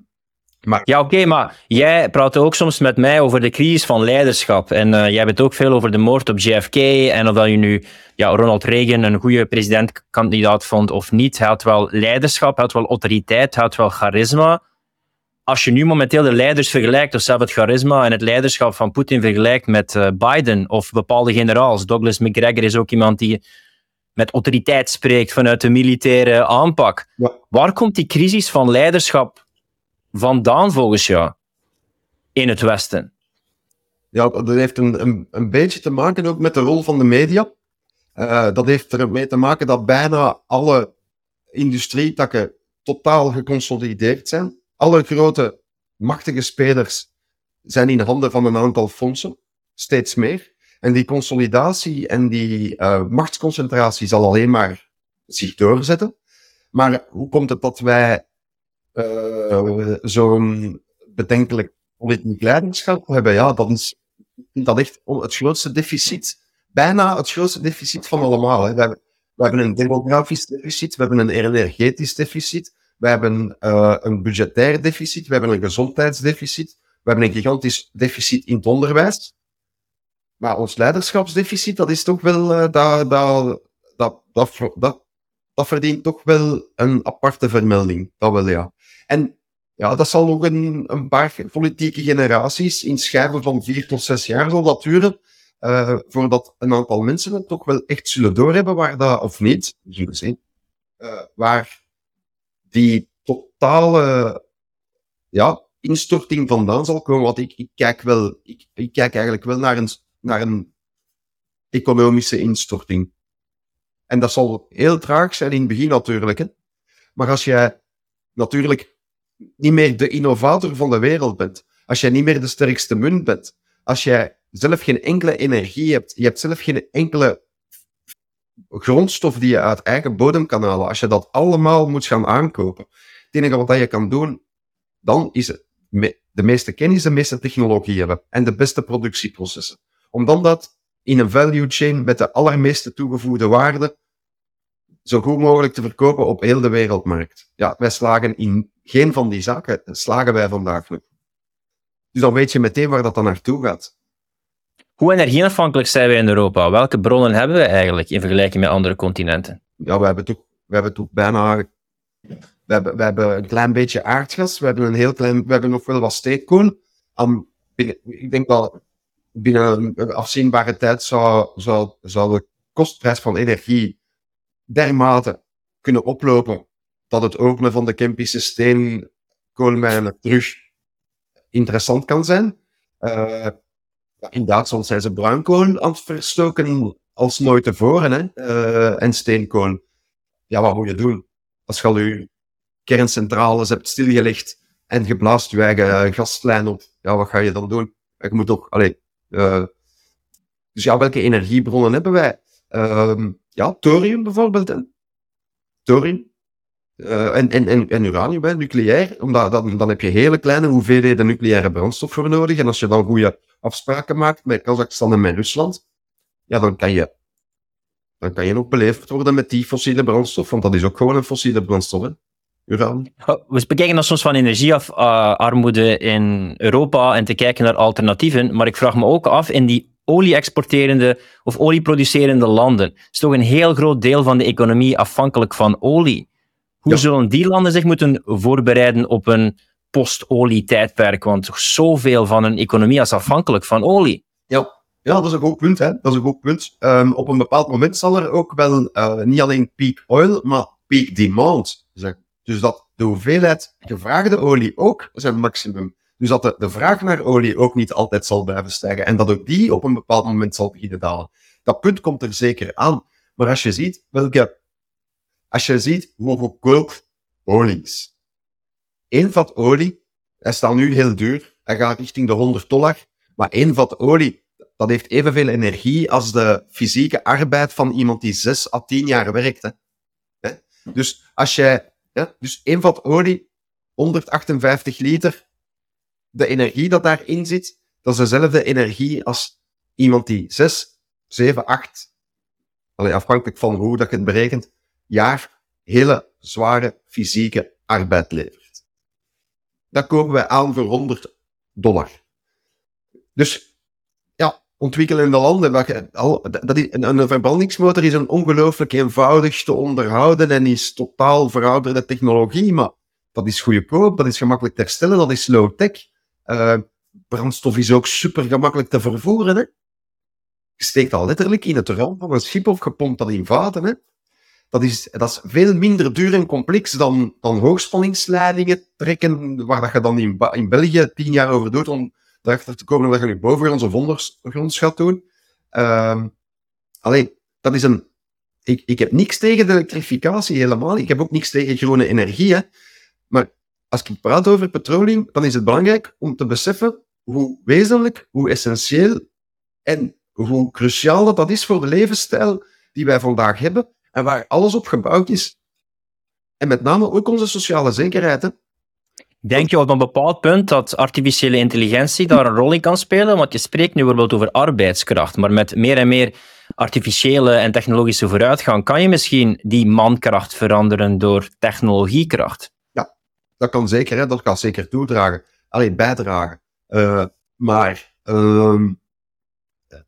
Ja, oké, maar jij praat ook soms met mij over de crisis van leiderschap. En eh, jij hebt ook veel over de moord op JFK. En of dat je nu ja, Ronald Reagan een goede presidentkandidaat vond of niet. Hij had wel leiderschap, hij had wel autoriteit, hij had wel charisma. Als je nu momenteel de leiders vergelijkt, of zelf het charisma en het leiderschap van Poetin vergelijkt met eh, Biden of bepaalde generaals. Douglas McGregor is ook iemand die met autoriteit spreekt vanuit de militaire aanpak. Ja. Waar komt die crisis van leiderschap vandaan volgens jou in het Westen? Ja, dat heeft een, een, een beetje te maken ook met de rol van de media. Eh, dat heeft ermee te maken dat bijna alle industrietakken totaal geconsolideerd zijn. Alle grote, machtige spelers zijn in handen van een aantal fondsen, steeds meer. En die consolidatie en die eh, machtsconcentratie zal alleen maar zich doorzetten. Maar hoe komt het dat wij eh, zo'n bedenkelijk politiek leiderschap hebben? Ja, dat is dat echt het grootste deficit. Bijna het grootste deficit van allemaal. Hè. We, hebben, we hebben een demografisch deficit, we hebben een energetisch deficit, we hebben eh, een budgetair deficit, we hebben een gezondheidsdeficit, we hebben een gigantisch deficit in het onderwijs. Maar ons leiderschapsdeficit, dat is toch wel, eh, dat, dat, dat, dat, dat, verdient toch wel een aparte vermelding. Dat wel, ja. En ja, dat zal nog een, een paar politieke generaties in schijven van vier tot zes jaar zal dat duren, eh, voordat een aantal mensen het toch wel echt zullen doorhebben waar dat, of niet, zullen zien, waar die totale ja, instorting vandaan zal komen. Want ik, ik, kijk wel, ik, ik kijk eigenlijk wel naar een, naar een economische instorting. En dat zal heel traag zijn in het begin natuurlijk. Hè. Maar als jij natuurlijk niet meer de innovator van de wereld bent, als jij niet meer de sterkste munt bent, als jij zelf geen enkele energie hebt, je hebt zelf geen enkele grondstof die je uit eigen bodem kan halen, als je dat allemaal moet gaan aankopen, het enige wat je kan doen, dan is het de meeste kennis, de meeste technologie hebben en de beste productieprocessen. Om dan dat in een value chain met de allermeeste toegevoegde waarde zo goed mogelijk te verkopen op heel de wereldmarkt. Ja, wij slagen in geen van die zaken, slagen wij vandaag nog. Dus dan weet je meteen waar dat dan naartoe gaat. Hoe energieafhankelijk zijn wij in Europa? Welke bronnen hebben we eigenlijk in vergelijking met andere continenten? Ja, we hebben toch, we hebben toch bijna... We hebben, we hebben een klein beetje aardgas, we hebben een heel klein... We hebben nog wel wat binnen- ik denk dat binnen een afzienbare tijd zou, zou, zou de kostprijs van energie dermate kunnen oplopen dat het openen van de Kempische steenkoolmijnen terug interessant kan zijn. Uh, in Duitsland zijn ze bruinkool aan het verstoken als nooit tevoren, hè? Uh, en steenkool. Ja, wat moet je doen? Als je al je kerncentrales hebt stilgelegd en je blaast je eigen gaslijn op, ja, wat ga je dan doen? Je moet ook, allee, uh, dus ja, welke energiebronnen hebben wij? Uh, ja, thorium bijvoorbeeld. Thorium. Uh, en, en, uranium, nucleair. Omdat, dan, dan heb je hele kleine hoeveelheden nucleaire brandstof voor nodig. En als je dan goede afspraken maakt met Kazachstan en met Rusland, ja, dan kan je, dan kan je ook beleefd worden met die fossiele brandstof. Want dat is ook gewoon een fossiele brandstof, hè. We bekijken dan soms van energiearmoede in Europa en te kijken naar alternatieven. Maar ik vraag me ook af, in die olie-exporterende of olieproducerende landen, is toch een heel groot deel van de economie afhankelijk van olie. Hoe zullen die landen zich moeten voorbereiden op een post-olie-tijdperk? Want zoveel van hun economie is afhankelijk van olie. Ja, ja dat is een goed punt. Hè. Dat is een goed punt. Um, op een bepaald moment zal er ook wel uh, niet alleen peak oil, maar peak demand zijn. Dus dat de hoeveelheid gevraagde olie ook zijn maximum. Dus dat de, de vraag naar olie ook niet altijd zal blijven stijgen. En dat ook die op een bepaald moment zal beginnen dalen. Dat punt komt er zeker aan. Maar als je ziet welke als je ziet hoe goedkoop olie is. Eén vat olie, hij staat nu heel duur, hij gaat richting de 100 dollar, maar één vat olie, dat heeft evenveel energie als de fysieke arbeid van iemand die 6 à 10 jaar werkt. Hè? Dus als ja, dus één vat olie, 158 liter, de energie dat daarin zit, dat is dezelfde energie als iemand die 6, 7, 8, afhankelijk van hoe dat je het berekent, jaar hele zware fysieke arbeid levert. Dat kopen wij aan voor 100 dollar. Dus ja, ontwikkelende landen, dat is, een verbrandingsmotor is een ongelooflijk eenvoudig te onderhouden en is totaal verouderde technologie, maar dat is goedkoop, dat is gemakkelijk te herstellen, dat is low-tech. Uh, brandstof is ook super gemakkelijk te vervoeren. Hè? Steekt al letterlijk in het raam van een schip of gepompt dat in vaten. Hè? Dat is, dat is veel minder duur en complex dan, dan hoogspanningsleidingen trekken, waar dat je dan in, in België tien jaar over doet om erachter te komen dat je nu bovengronds of ondergronds gaat doen. Uh, alleen, dat is een... Ik, ik heb niks tegen de elektrificatie helemaal. Ik heb ook niks tegen groene energie. Maar als ik praat over petroleum, dan is het belangrijk om te beseffen hoe wezenlijk, hoe essentieel en hoe cruciaal dat, dat is voor de levensstijl die wij vandaag hebben en waar alles op gebouwd is. En met name ook onze sociale zekerheid. Hè. Denk je op een bepaald punt dat artificiële intelligentie daar een rol in kan spelen? Want je spreekt nu bijvoorbeeld over arbeidskracht, maar met meer en meer artificiële en technologische vooruitgang kan je misschien die mankracht veranderen door technologiekracht. Ja, dat kan zeker. Hè? Dat kan zeker toedragen. Alleen bijdragen. Uh, maar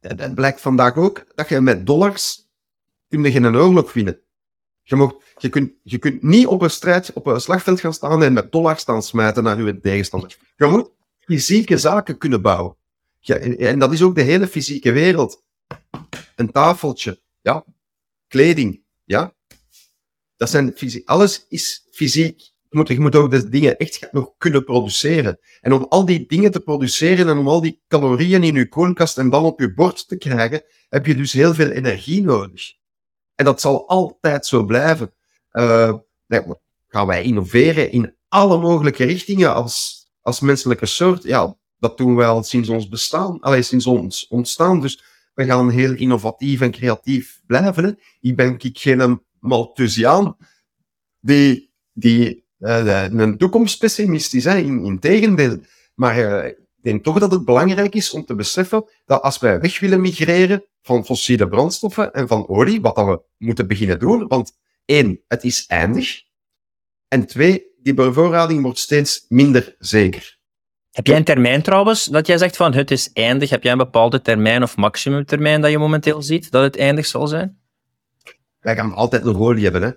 het blijkt vandaag ook dat je met dollars kun je geen oorlog winnen. Je, mag, je, kunt, je kunt niet op een strijd, op een slagveld gaan staan en met dollars staan smijten naar je tegenstander. Je moet fysieke zaken kunnen bouwen. Ja, en dat is ook de hele fysieke wereld. Een tafeltje, ja. Kleding, ja. Dat zijn fysiek. Alles is fysiek. Je moet, je moet ook de dingen echt nog kunnen produceren. En om al die dingen te produceren en om al die calorieën in je koelkast en dan op je bord te krijgen, heb je dus heel veel energie nodig. En dat zal altijd zo blijven. Uh, gaan wij innoveren in alle mogelijke richtingen als, als menselijke soort? Ja, dat doen wij al sinds ons bestaan, alleen sinds ons ontstaan. Dus we gaan heel innovatief en creatief blijven. Ik ben ik geen Malthusiaan die, die uh, een toekomstpessimist is. In, in tegendeel. Maar uh, ik denk toch dat het belangrijk is om te beseffen dat als wij weg willen migreren van fossiele brandstoffen en van olie, wat dan we moeten beginnen doen. Want één, het is eindig. En twee, die bevoorrading wordt steeds minder zeker. Heb jij een termijn trouwens, dat jij zegt van het is eindig? Heb jij een bepaalde termijn of maximumtermijn dat je momenteel ziet dat het eindig zal zijn? Wij gaan altijd nog olie hebben, hè.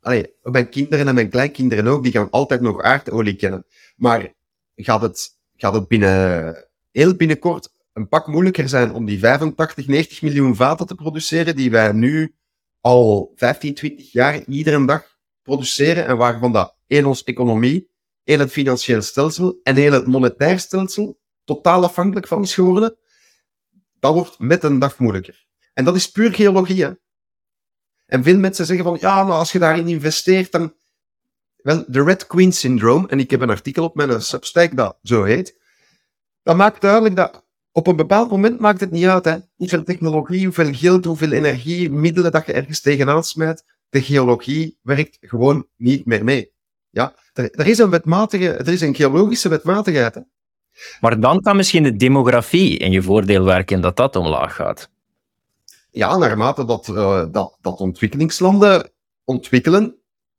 Allee, mijn kinderen en mijn kleinkinderen ook, die gaan altijd nog aardolie kennen. Maar gaat het, gaat het binnen, heel binnenkort een pak moeilijker zijn om die 85, 90 miljoen vaten te produceren die wij nu al 15, 20 jaar iedere dag produceren en waarvan dat heel onze economie, heel het financieel stelsel en heel het monetair stelsel totaal afhankelijk van is geworden, dat wordt met een dag moeilijker. En dat is puur geologie. En veel mensen zeggen van, ja, maar als je daarin investeert, dan... Wel, de Red Queen Syndrome, en ik heb een artikel op mijn Substack dat zo heet, dat maakt duidelijk dat op een bepaald moment maakt het niet uit hè, hoeveel technologie, hoeveel geld, hoeveel energie, middelen dat je ergens tegenaan smijt. De geologie werkt gewoon niet meer mee. Ja, er, er is een wetmatige, er is een geologische wetmatigheid. Hè. Maar dan kan misschien de demografie in je voordeel werken dat dat omlaag gaat. Ja, naarmate dat, uh, dat, dat ontwikkelingslanden ontwikkelen,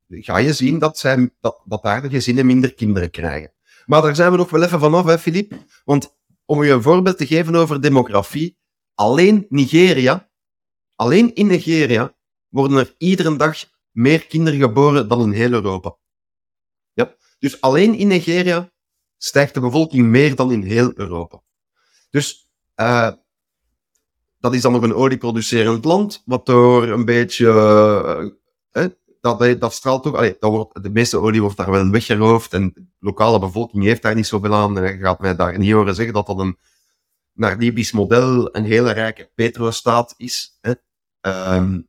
ga je zien dat, zij, dat, dat daar de gezinnen minder kinderen krijgen. Maar daar zijn we nog wel even vanaf, hè, Filip? Want om je een voorbeeld te geven over demografie, alleen Nigeria, alleen in Nigeria, worden er iedere dag meer kinderen geboren dan in heel Europa. Ja? Dus alleen in Nigeria stijgt de bevolking meer dan in heel Europa. Dus uh, dat is dan nog een olieproducerend land, wat door een beetje uh, dat, dat straalt toch, allee, dat wordt, de meeste olie wordt daar wel weggeroofd en de lokale bevolking heeft daar niet zoveel aan. En je gaat mij daar niet horen zeggen dat dat een, naar Libisch model, een hele rijke petrostaat is. Hè? Um,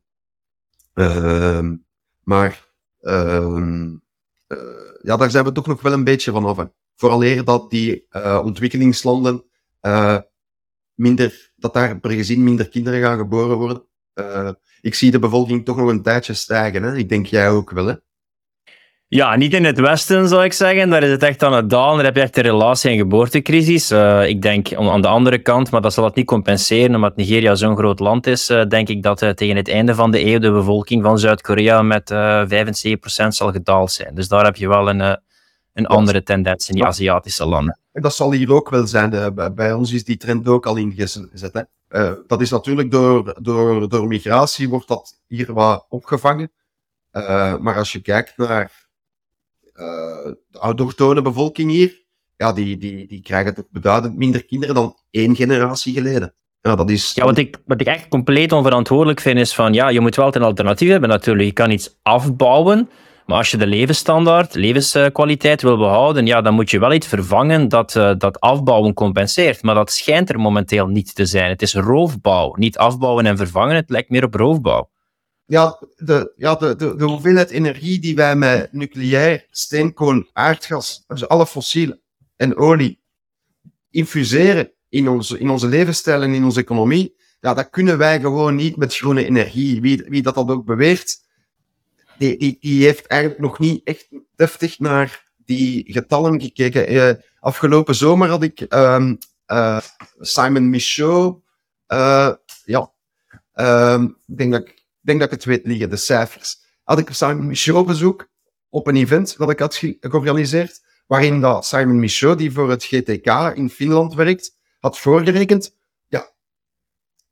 um, maar um, uh, ja, daar zijn we toch nog wel een beetje van af. Hè? Vooraleer dat die uh, ontwikkelingslanden uh, minder, dat daar per gezin minder kinderen gaan geboren worden. Ik zie de bevolking toch nog een tijdje stijgen. Hè? Ik denk jij ook wel, hè? Ja, niet in het Westen zou ik zeggen. Daar is het echt aan het dalen. Daar heb je echt de relatie- en geboortecrisis. Uh, ik denk aan de andere kant, maar dat zal het niet compenseren, omdat Nigeria zo'n groot land is, uh, denk ik dat uh, tegen het einde van de eeuw de bevolking van Zuid-Korea met 75% zal gedaald zijn. Dus daar heb je wel een, een andere tendens in die Aziatische landen. En dat zal hier ook wel zijn. bij ons is die trend ook al ingezet. Hè? Uh, dat is natuurlijk door, door, door migratie wordt dat hier wat opgevangen. Uh, maar als je kijkt naar uh, de autochtone bevolking hier, ja, die, die, die krijgen toch beduidend minder kinderen dan één generatie geleden. Ja, dat is... ja wat, ik, wat ik echt compleet onverantwoordelijk vind is van, ja, je moet wel een alternatief hebben natuurlijk. Je kan iets afbouwen, maar als je de levensstandaard, levenskwaliteit wil behouden, ja, dan moet je wel iets vervangen dat, uh, dat afbouwen compenseert. Maar dat schijnt er momenteel niet te zijn. Het is roofbouw, niet afbouwen en vervangen. Het lijkt meer op roofbouw. Ja, de, ja de, de, de hoeveelheid energie die wij met nucleair, steenkool, aardgas, dus alle fossielen en olie infuseren in onze, in onze levensstijl en in onze economie, ja, dat kunnen wij gewoon niet met groene energie. Wie, wie dat, dat ook beweert, die, die, heeft eigenlijk nog niet echt deftig naar die getallen gekeken. Uh, afgelopen zomer had ik um, uh, Simon Michaud. Uh, ja, um, ik denk dat ik, denk dat ik het weet liggen, de cijfers. Had ik Simon Michaud bezoek op een event dat ik had georganiseerd, waarin dat Simon Michaud, die voor het GTK in Finland werkt, had voorgerekend ja,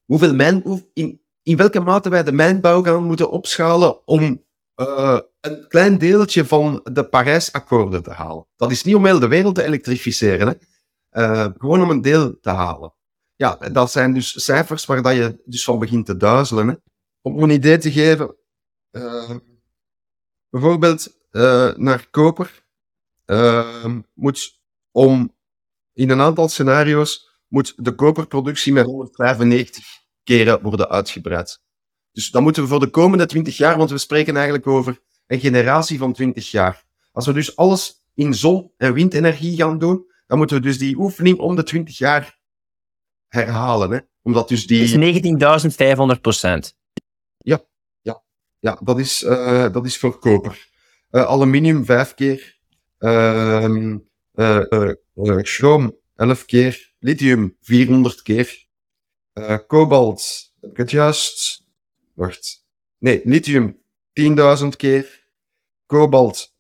hoeveel mijn, in, in welke mate wij de mijnbouw gaan moeten opschalen om uh, een klein deeltje van de Parijsakkoorden te halen. Dat is niet om heel de wereld te elektrificeren, hè. Uh, gewoon om een deel te halen. Ja, dat zijn dus cijfers waar dat je dus van begint te duizelen. Hè. Om een idee te geven, uh, bijvoorbeeld naar koper, moet om in een aantal scenario's moet de koperproductie met 195 keren worden uitgebreid. Dus dan moeten we voor de komende 20 jaar, want we spreken eigenlijk over een generatie van 20 jaar. Als we dus alles in zon- en windenergie gaan doen, dan moeten we dus die oefening om de 20 jaar herhalen. Hè? Omdat dus die... 19.500 procent. Ja, ja, ja dat, is, uh, dat is voor koper. Uh, aluminium vijf keer. Uh, chroom 11 keer. Lithium 400 keer. kobalt, heb ik het juist? Wacht. Nee, lithium 10.000 keer. Kobalt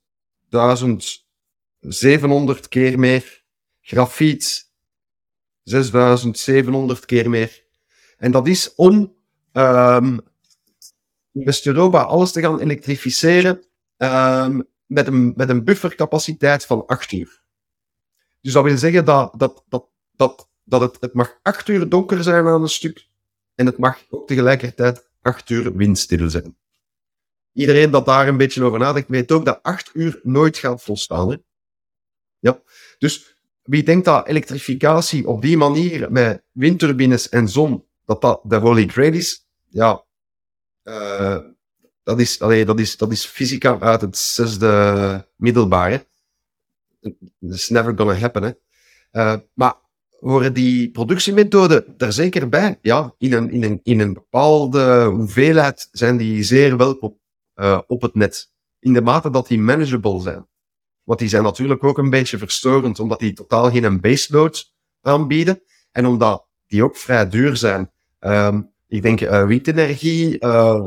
1700 keer meer. Grafiet 6700 keer meer. En dat is om um, West-Europa alles te gaan elektrificeren um, met, een, met een buffercapaciteit van 8 uur. Dus dat wil zeggen dat, dat, dat, dat dat het, het mag acht uur donker zijn aan een stuk. En het mag ook tegelijkertijd acht uur windstil zijn. Iedereen dat daar een beetje over nadenkt, weet ook dat acht uur nooit gaat volstaan. Ja. Dus wie denkt dat elektrificatie op die manier met windturbines en zon, dat dat de holy grail is, ja, uh, dat, is, allee, dat, is, dat is fysica uit het zesde middelbare. It's never gonna happen. Uh, maar horen die productiemethode er zeker bij? Ja, in een, in een, in een bepaalde hoeveelheid zijn die zeer welkom uh, op het net. In de mate dat die manageable zijn. Want die zijn natuurlijk ook een beetje verstorend, omdat die totaal geen baseload aanbieden. En omdat die ook vrij duur zijn. Um, ik denk uh, windenergie, uh,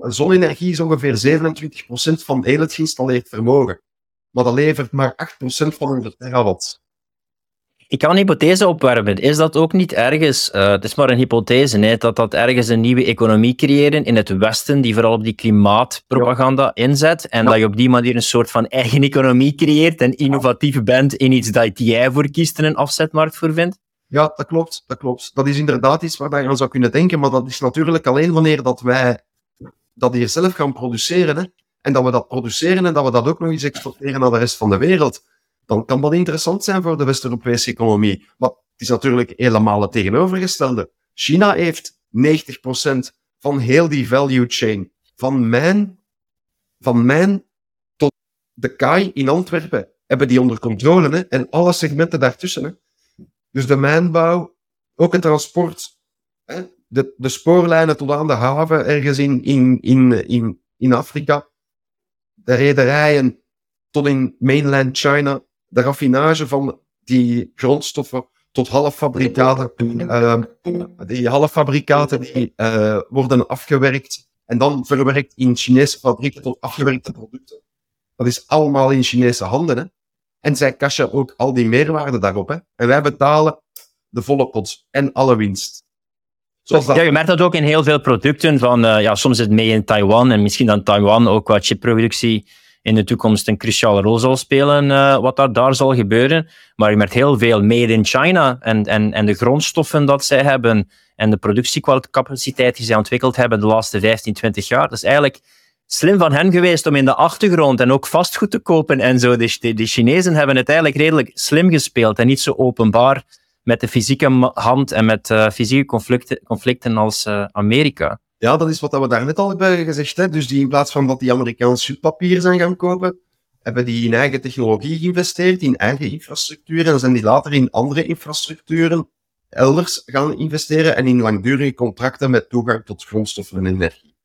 zonne-energie is ongeveer 27% van heel het geïnstalleerd vermogen. Maar dat levert maar 8% van onze terawatt. Ik kan een hypothese opwerpen. Is dat ook niet ergens, uh, het is maar een hypothese, hè, dat dat ergens een nieuwe economie creëren in het Westen, die vooral op die klimaatpropaganda inzet, en dat je op die manier een soort van eigen economie creëert en innovatief bent in iets dat jij voor kiest en een afzetmarkt voor vindt? Ja, dat klopt, dat klopt. Dat is inderdaad iets waar je aan zou kunnen denken, maar dat is natuurlijk alleen wanneer dat wij dat hier zelf gaan produceren, hè, en dat we dat produceren en dat we dat ook nog eens exporteren naar de rest van de wereld dan kan dat interessant zijn voor de West-Europese economie. Maar het is natuurlijk helemaal het tegenovergestelde. China heeft 90% van heel die value chain. Van mijn, van mijn tot de kaai in Antwerpen hebben die onder controle. Hè? En alle segmenten daartussen. Hè? Dus de mijnbouw, ook het transport. Hè? De, de spoorlijnen tot aan de haven ergens in, in, in, in, in Afrika. De rederijen tot in mainland China de raffinage van die grondstoffen tot halffabrikaten. Uh, die halffabrikaten die uh, worden afgewerkt en dan verwerkt in Chinese fabrieken tot afgewerkte producten. Dat is allemaal in Chinese handen. En zij cashen ook al die meerwaarde daarop. Hè? En wij betalen de volle pot en alle winst. Ja, je merkt dat ook in heel veel producten. Van, uh, ja, soms is het mee in Taiwan en misschien dan Taiwan ook qua chipproductie in de toekomst een cruciale rol zal spelen, uh, wat daar, daar zal gebeuren. Maar je merkt heel veel made in China en, en, en de grondstoffen dat zij hebben en de productiecapaciteit die zij ontwikkeld hebben de laatste 15, 20 jaar. Dat is eigenlijk slim van hen geweest om in de achtergrond en ook vastgoed te kopen en zo. De, de, de Chinezen hebben het eigenlijk redelijk slim gespeeld en niet zo openbaar met de fysieke hand en met uh, fysieke conflicten, conflicten als uh, Amerika. Ja, dat is wat we daarnet al hebben gezegd. Dus die in plaats van dat die Amerikaanse papier zijn gaan kopen, hebben die in eigen technologie geïnvesteerd, in eigen infrastructuur. En zijn die later in andere infrastructuren elders gaan investeren en in langdurige contracten met toegang tot grondstoffen en energie.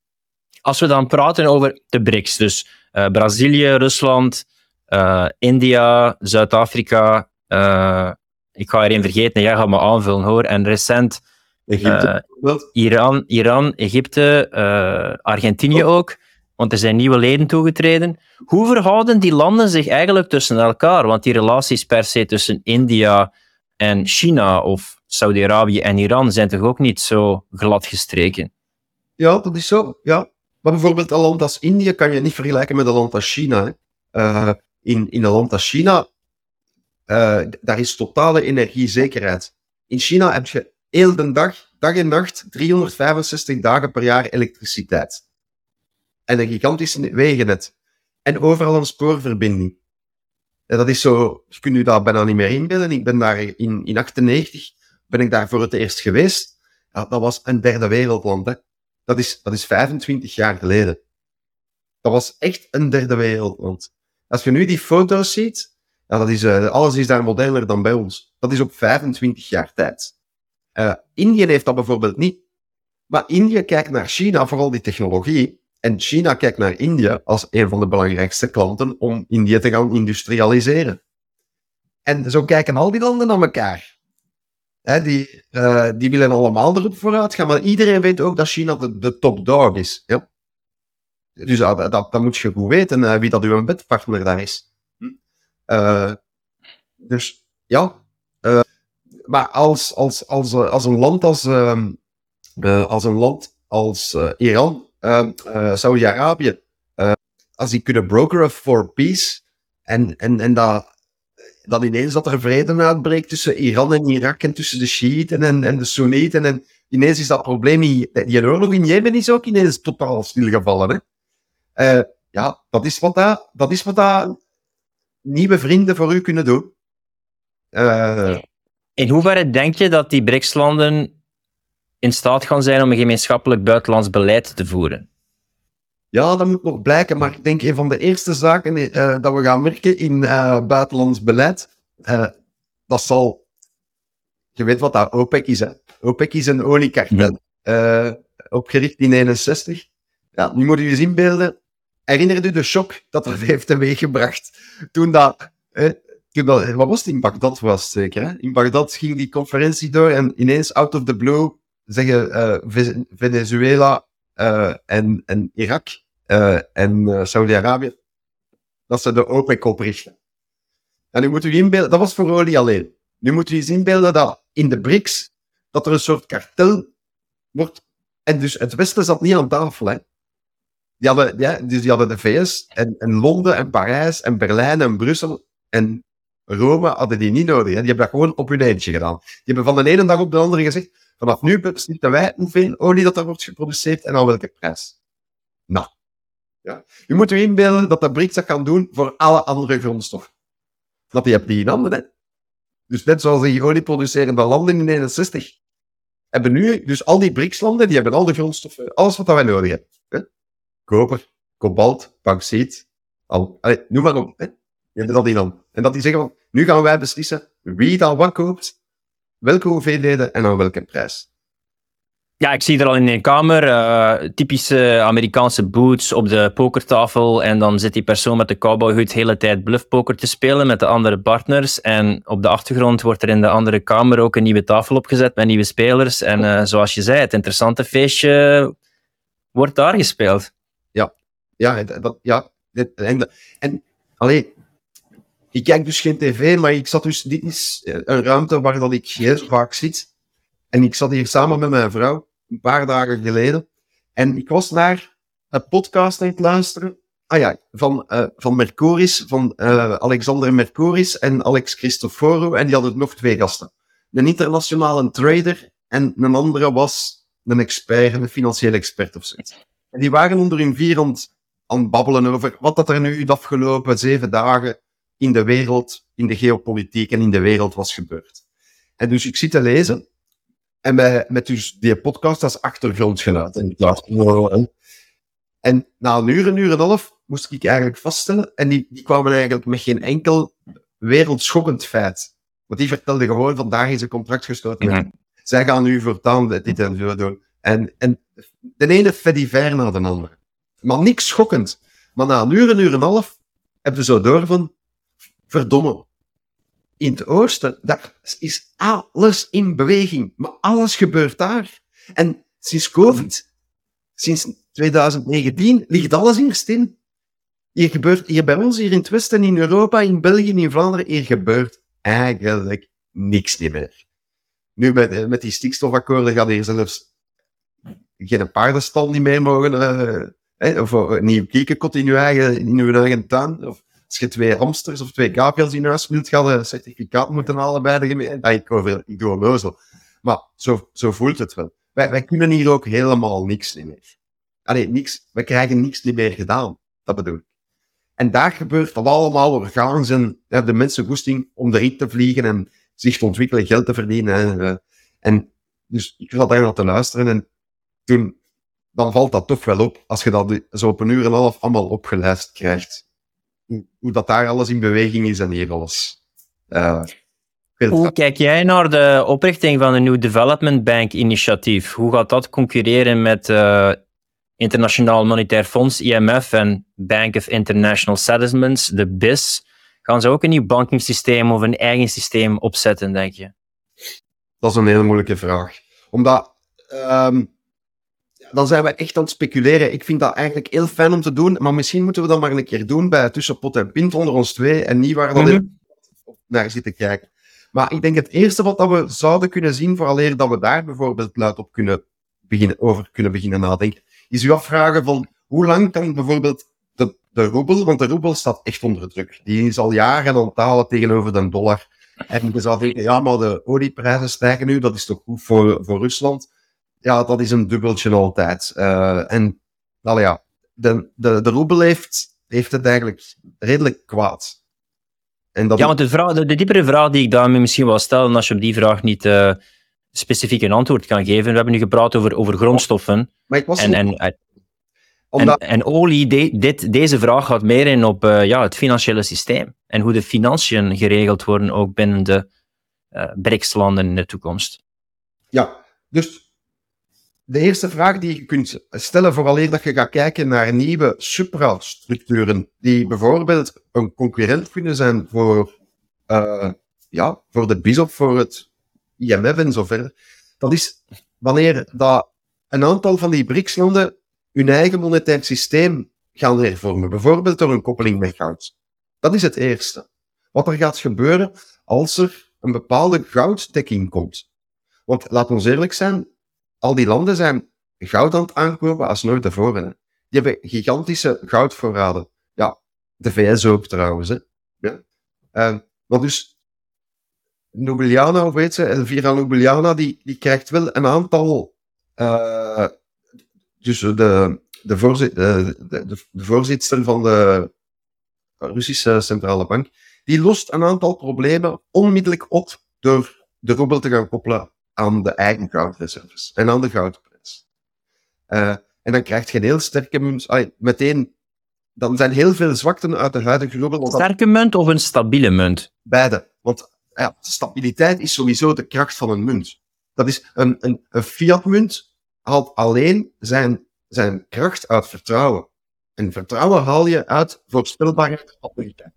Als we dan praten over de BRICS, dus uh, Brazilië, Rusland, uh, India, Zuid-Afrika, uh, ik ga er één vergeten, jij gaat me aanvullen hoor. En recent Egypte uh, Iran, Iran, Egypte, uh, Argentinië oh. ook. Want er zijn nieuwe leden toegetreden. Hoe verhouden die landen zich eigenlijk tussen elkaar? Want die relaties per se tussen India en China of Saudi-Arabië en Iran zijn toch ook niet zo glad gestreken? Ja, dat is zo. Ja. Maar bijvoorbeeld een land als India kan je niet vergelijken met een land als China. Uh, in, in een land als China, daar is totale energiezekerheid. In China heb je heel de dag, dag en nacht, 365 dagen per jaar elektriciteit. En een gigantisch wegennet. En overal een spoorverbinding. En dat is zo, je kunt je dat bijna niet meer inbeelden. Ik ben daar in, in 98 ben ik daar voor het eerst geweest. Ja, dat was een derde wereldland. Hè. Dat, is, dat is 25 jaar geleden. Dat was echt een derde wereldland. Als je nu die foto's ziet, ja, dat is, uh, alles is daar moderner dan bij ons. Dat is op 25 jaar tijd. Uh, Indië heeft dat bijvoorbeeld niet. Maar India kijkt naar China, vooral die technologie. En China kijkt naar India als een van de belangrijkste klanten om India te gaan industrialiseren. En zo kijken al die landen naar elkaar. die, uh, die willen allemaal erop vooruit gaan, maar iedereen weet ook dat China de, de top dog is. Ja? Dus uh, dat, dat, moet je goed weten, uh, wie dat uw bedpartner daar is. Hm? dus ja, maar als, als, als, eh, als een land als, uh, als, een land als uh, Iran, uh, Saudi-Arabië, als die kunnen brokeren for peace en, en, en dat, dan ineens dat er vrede uitbreekt tussen Iran en Irak en tussen de Shiiten en, en de Soenieten. En ineens is dat probleem, die, oorlog in Jemen is ook ineens totaal stilgevallen. Hè? Ja, dat is wat dat, dat is wat dat nieuwe vrienden voor u kunnen doen. Uh, in hoeverre denk je dat die BRICS-landen in staat gaan zijn om een gemeenschappelijk buitenlands beleid te voeren? Ja, dat moet nog blijken, maar ik denk een van de eerste zaken uh, dat we gaan merken in uh, buitenlands beleid, uh, dat zal... Je weet wat dat OPEC is, hè? OPEC is een oliekartel, ja. opgericht in 61. Ja, nu moet je eens inbeelden, herinner je de shock dat dat [LAUGHS] heeft teweeggebracht toen dat... wat was het in Bagdad was zeker, hè? In Bagdad ging die conferentie door en ineens out of the blue zeggen Venezuela uh, en, en Irak uh, en Saudi-Arabië, dat ze de OPEC oprichten. En nu moet u inbeelden, dat was voor olie alleen. Nu moet u eens inbeelden dat in de BRICS, dat er een soort kartel wordt. En dus het Westen zat niet aan tafel, hè. Die hadden, ja, dus die hadden de VS en, en Londen en Parijs en Berlijn en Brussel en Rome hadden die niet nodig. Die hebben dat gewoon op hun eentje gedaan. Die hebben van de ene dag op de andere gezegd, vanaf nu beslissen wij hoeveel olie dat er wordt geproduceerd en aan welke prijs. Nou, ja. Je moet je inbeelden dat de BRICS dat kan doen voor alle andere grondstoffen. Dat die hebt die in handen. Dus net zoals die olieproducerende landen in 61 hebben nu, dus al die BRICS-landen, die hebben al de grondstoffen, alles wat wij nodig hebben. Koper, kobalt, bauxiet, al, noem maar op. Dat handen. En dat die zeggen van, nu gaan wij beslissen wie dan wat koopt, welke hoeveelheden en aan welke prijs. Ja, ik zie er al in een kamer uh, typische Amerikaanse boots op de pokertafel. En dan zit die persoon met de cowboyhoed de hele tijd bluffpoker te spelen met de andere partners. En op de achtergrond wordt er in de andere kamer ook een nieuwe tafel opgezet met nieuwe spelers. En uh, zoals je zei, het interessante feestje wordt daar gespeeld. Ja, ja, dat, ja. En, en alleen, ik kijk dus geen tv, maar ik zat dus, dit is een ruimte waar dat ik heel vaak zit. En ik zat hier samen met mijn vrouw, een paar dagen geleden. En ik was naar een podcast aan het luisteren. Ah ja, van, uh, van Mercoris, van uh, Alexander Mercoris en Alex Christoforou. En die hadden nog twee gasten. Een internationale trader en een andere was een expert, een financiële expert of zoiets. En die waren onder hun vier aan, aan het babbelen over wat dat er nu de afgelopen zeven dagen in de wereld, in de geopolitiek en in de wereld was gebeurd. En dus ik zit te lezen en met, met dus die podcast als achtergrondgeluid. En ik dacht, En na een uur, een uur en een half, moest ik eigenlijk vaststellen. En die, die kwamen eigenlijk met geen enkel wereldschokkend feit. Want die vertelde gewoon, vandaag is een contract gesloten. Zij gaan nu voortaan dit en zo doen. En, en de ene ver naar de andere. Maar niks schokkend. Maar na een uur, een uur en een half, hebben ze zo door van, verdomme, in het oosten, daar is alles in beweging. Maar alles gebeurt daar. En sinds COVID, sinds 2019, ligt alles in stil. Hier gebeurt, hier bij ons, hier in het westen, in Europa, in België, in Vlaanderen, hier gebeurt eigenlijk niks meer. Nu, met, met die stikstofakkoorden gaat hier zelfs geen paardenstal niet meer mogen, uh, of een nieuw kiekenkot in eigen, in uw eigen tuin. Of, als je twee hamsters of twee gaapjes in huis wilt, ga je een certificaat moeten halen bij de gemeente. ik, over, ik doe. Maar zo, zo voelt het wel. Wij, wij kunnen hier ook helemaal niks meer. Allee, niks. We krijgen niks meer gedaan. Dat bedoel ik. En daar gebeurt dat allemaal orgaans en ja, de mensen goesting om erin te vliegen en zich te ontwikkelen, geld te verdienen. En, uh, en dus ik zat daar naar te luisteren en toen, dan valt dat toch wel op als je dat zo op een uur en een half allemaal opgelijst krijgt hoe, dat daar alles in beweging is en hier alles. Uh, hoe kijk jij naar de oprichting van een nieuw Development Bank initiatief? Hoe gaat dat concurreren met uh, Internationaal Monetair Fonds, IMF en Bank of International Settlements, de BIS? Gaan ze ook een nieuw bankingssysteem of een eigen systeem opzetten, denk je? Dat is een hele moeilijke vraag. Omdat um, dan zijn we echt aan het speculeren. Ik vind dat eigenlijk heel fijn om te doen, maar misschien moeten we dat maar een keer doen bij Tussenpot en Pint onder ons twee en niet waar dat mm -hmm. naar zitten kijken. Maar ik denk het eerste wat dat we zouden kunnen zien, vooraleer dat we daar bijvoorbeeld luid op kunnen beginnen, over kunnen beginnen nadenken, is u afvragen van hoe lang kan bijvoorbeeld de, de roebel, want de roebel staat echt onder druk. Die is al jaren aan het dalen tegenover de dollar. En je zou denken, ja, maar de olieprijzen stijgen nu, dat is toch goed voor, voor Rusland? Ja, dat is een dubbeltje altijd. Uh, en, nou ja, de, de, de roebel heeft, heeft het eigenlijk redelijk kwaad. En dat ja, want de, vraag, de, diepere vraag die ik daarmee misschien wel stel, als je op die vraag niet uh, specifiek een antwoord kan geven. We hebben nu gepraat over, over grondstoffen. Maar ik was en, en, en, en, olie, dit, deze vraag gaat meer in op uh, ja, het financiële systeem. En hoe de financiën geregeld worden ook binnen de BRICS-landen in de toekomst. Ja, dus de eerste vraag die je kunt stellen, vooraleer dat je gaat kijken naar nieuwe suprastructuren, die bijvoorbeeld een concurrent kunnen zijn voor, uh, ja, voor de BIS of voor het IMF en zo verder. Dat is wanneer dat een aantal van die BRICS-landen hun eigen monetair systeem gaan hervormen. Bijvoorbeeld door een koppeling met goud. Dat is het eerste. Wat er gaat gebeuren als er een bepaalde gouddekking komt. Want laat ons eerlijk zijn, al die landen zijn goud aan het aankopen als nooit tevoren. Die hebben gigantische goudvoorraden. Ja, de VS ook trouwens. Hè. Ja. Uh, maar dus, Nobiliana, of weet ze, Elvira Nobiliana, die, die krijgt wel een aantal uh, dus de, de, voorzit, de, de, de voorzitter van de Russische Centrale Bank, die lost een aantal problemen onmiddellijk op door de roebel te gaan koppelen aan de eigen goudreserves en aan de goudprijs. Uh, en dan krijg je een heel sterke munt. Allee, meteen, dan zijn heel veel zwakten uit de huidige roebel. Een sterke munt of een stabiele munt? Beide. Want ja, stabiliteit is sowieso de kracht van een munt. Dat is een, een, een fiat-munt haalt alleen zijn, zijn kracht uit vertrouwen. En vertrouwen haal je uit voorspelbaarheid autoriteit.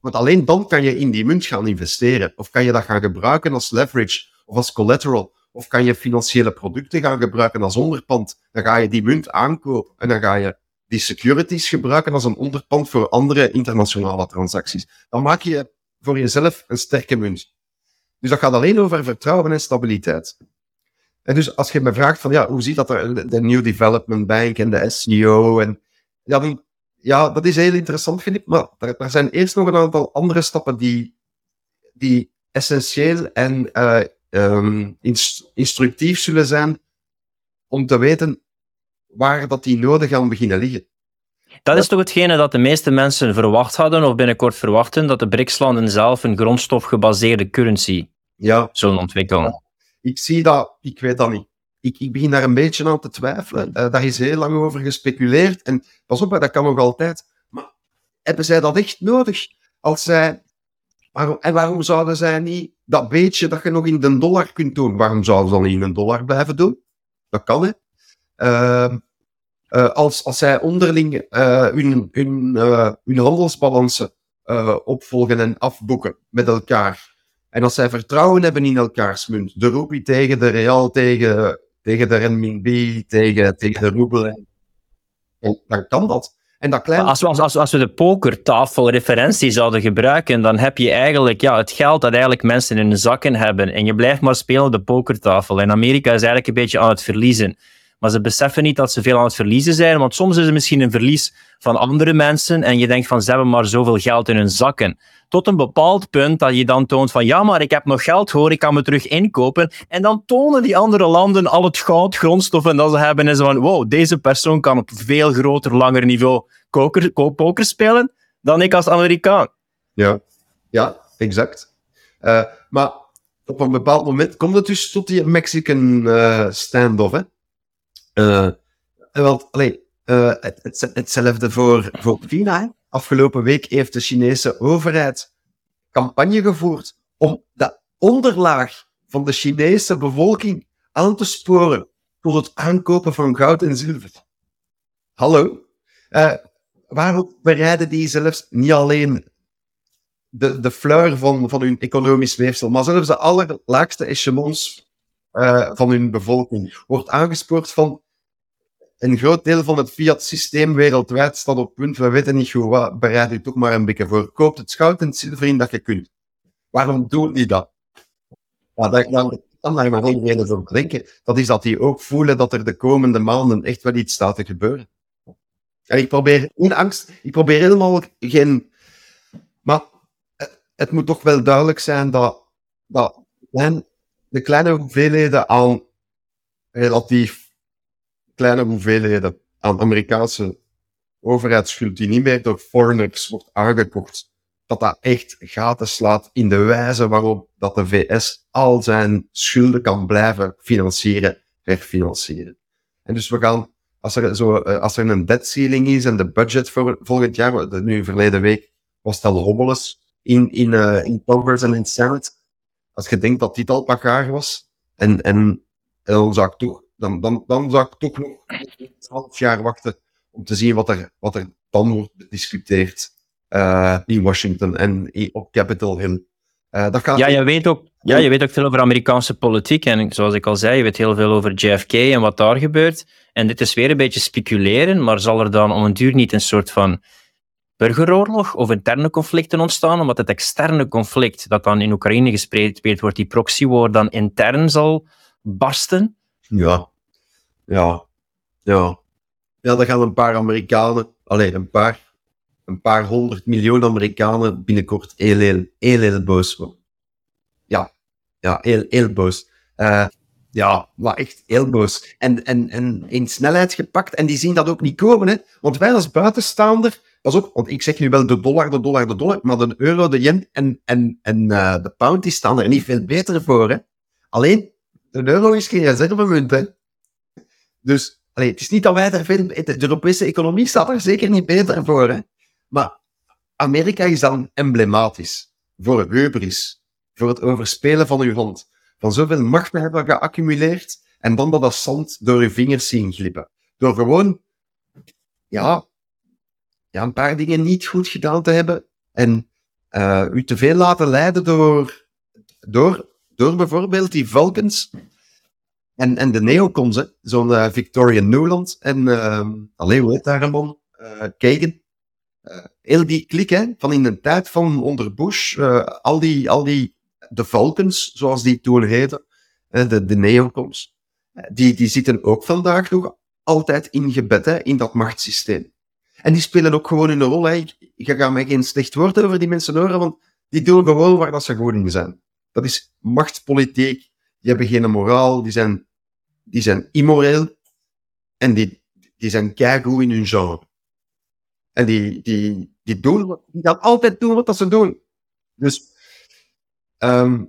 Want alleen dan kan je in die munt gaan investeren. Of kan je dat gaan gebruiken als leverage of als collateral. Of kan je financiële producten gaan gebruiken als onderpand. Dan ga je die munt aankopen en dan ga je die securities gebruiken als een onderpand voor andere internationale transacties. Dan maak je voor jezelf een sterke munt. Dus dat gaat alleen over vertrouwen en stabiliteit. En dus als je me vraagt van, ja, hoe ziet dat er, de New Development Bank en de SEO en, ja, ja, dat is heel interessant, ik, maar er, er, zijn eerst nog een aantal andere stappen die, die essentieel en uh, um, instructief zullen zijn om te weten waar dat die noden gaan beginnen liggen. Dat is toch hetgene dat de meeste mensen verwacht hadden, of binnenkort verwachten, dat de BRICS-landen zelf een grondstofgebaseerde currency ja. zullen ontwikkelen. Ik zie dat, ik weet dat niet. Ik, ik begin daar een beetje aan te twijfelen. Uh, daar is heel lang over gespeculeerd. En pas op, dat kan nog altijd. Maar hebben zij dat echt nodig? Als zij, waarom, en waarom zouden zij niet dat beetje dat je nog in de dollar kunt doen, waarom zouden ze dan in een dollar blijven doen? Dat kan, hè. Uh, uh, als, als zij onderling uh, hun, hun, hun handelsbalansen opvolgen en afboeken met elkaar, en als zij vertrouwen hebben in elkaars munt, de roepie tegen de real, tegen, tegen de renminbi, tegen, tegen de roebel, dan kan dat. En dat als, we, als, als we de pokertafelreferentie zouden gebruiken, dan heb je eigenlijk ja, het geld dat eigenlijk mensen in hun zakken hebben. En je blijft maar spelen op de pokertafel. En Amerika is eigenlijk een beetje aan het verliezen. Maar ze beseffen niet dat ze veel aan het verliezen zijn, want soms is het misschien een verlies van andere mensen en je denkt van ze hebben maar zoveel geld in hun zakken. Tot een bepaald punt dat je dan toont van ja, maar ik heb nog geld hoor, ik kan me terug inkopen. En dan tonen die andere landen al het goud, grondstoffen dat ze hebben en zo van wow, deze persoon kan op veel groter, langer niveau poker, spelen dan ik als Amerikaan. Ja, ja exact. Uh, maar op een bepaald moment komt het dus tot die Mexican uh, standoff, hè? Uh, want, allee, uh, het, hetzelfde voor, voor China. Afgelopen week heeft de Chinese overheid campagne gevoerd om de onderlaag van de Chinese bevolking aan te sporen voor het aankopen van goud en zilver. Hallo? Uh, waarom bereiden die zelfs niet alleen de, de fleur van, van hun economisch weefsel, maar zelfs de allerlaagste echelons uh, van hun bevolking wordt aangespoord van een groot deel van het fiat-systeem wereldwijd staat op punt. We weten niet goed wat. Bereid u toch maar een beetje voor. Koopt het goud en het zilver in dat je kunt. Waarom doen die dat? Ja, daar kan daar maar één reden voor denken. Dat is dat die ook voelen dat er de komende maanden echt wel iets staat te gebeuren. En ik probeer in angst, ik probeer helemaal geen. Maar het, moet toch wel duidelijk zijn dat, dat de kleine hoeveelheden aan relatief kleine hoeveelheden aan Amerikaanse overheidsschuld die niet meer door foreigners wordt aangekocht, dat dat echt gaten slaat in de wijze waarop dat de VS al zijn schulden kan blijven financieren, herfinancieren. En dus we gaan, als er, zo, eh, als er een debt ceiling is en de budget voor volgend jaar, nu verleden week was het al rommeles in, in, eh, in Congress en in Senate. Als je denkt dat dit al pagaar was, en, en, dan zou ik toch, dan, dan, dan zou ik toch nog een half jaar wachten om te zien wat er, wat er dan wordt bediscuteerd eh, in Washington en op Capitol Hill. Eh, dat gaat Ja, je weet, ook, ja, je weet ook veel over Amerikaanse politiek. En zoals ik al zei, je weet heel veel over JFK en wat daar gebeurt. En dit is weer een beetje speculeren, maar zal er dan om een duur niet een soort van burgeroorlog of interne conflicten ontstaan? Omdat het externe conflict dat dan in Oekraïne gespeeld wordt, die proxywar, dan intern zal barsten? Ja. Ja. Ja. Ja, dan gaan een paar Amerikanen, alleen een paar, een paar honderd miljoen Amerikanen binnenkort heel, heel, heel, heel boos worden. Ja. Ja, heel, heel boos. Eh, ja, maar echt heel boos. En, en, en in snelheid gepakt. En die zien dat ook niet komen, hè. Want wij als buitenstaander, pas op, want ik zeg nu wel de dollar, de dollar, de dollar, maar de euro, de yen en, en, en eh, de pound, die staan er niet veel beter voor, hè. Alleen, de euro is geen reservemunt, hè. Dus, allee, het is niet dat wij daar veel... De Europese economie staat er zeker niet beter voor, hè. Maar Amerika is dan emblematisch voor hubris, voor het overspelen van uw hand. Van zoveel macht hebben geaccumuleerd en dan dat als zand door uw vingers zien glippen. Door gewoon, ja, ja, een paar dingen niet goed gedaan te hebben en eh, u te veel laten leiden door, door, door bijvoorbeeld die Vulcans en, en de neocons, zo'n eh, Victoria Nuland en, uh, allee, hoe heet daar een man? Eh, Kagan. Eh, heel die klik, van in de tijd van onder Bush, eh, al, die, al die, de Vulcans, zoals die toen heten, de, de neocons, die, die zitten ook vandaag nog altijd ingebed hè, in dat machtssysteem. En die spelen ook gewoon hun rol. Hè. Ik, ga mij geen slecht woord over die mensen horen, want die doen gewoon waar dat ze goed in zijn. Dat is machtspolitiek. Die hebben geen moraal, die zijn, die zijn immoreel en die, die zijn keigoed in hun genre. En die, die, die, doen, die gaan altijd doen wat dat ze doen. Dus, ehm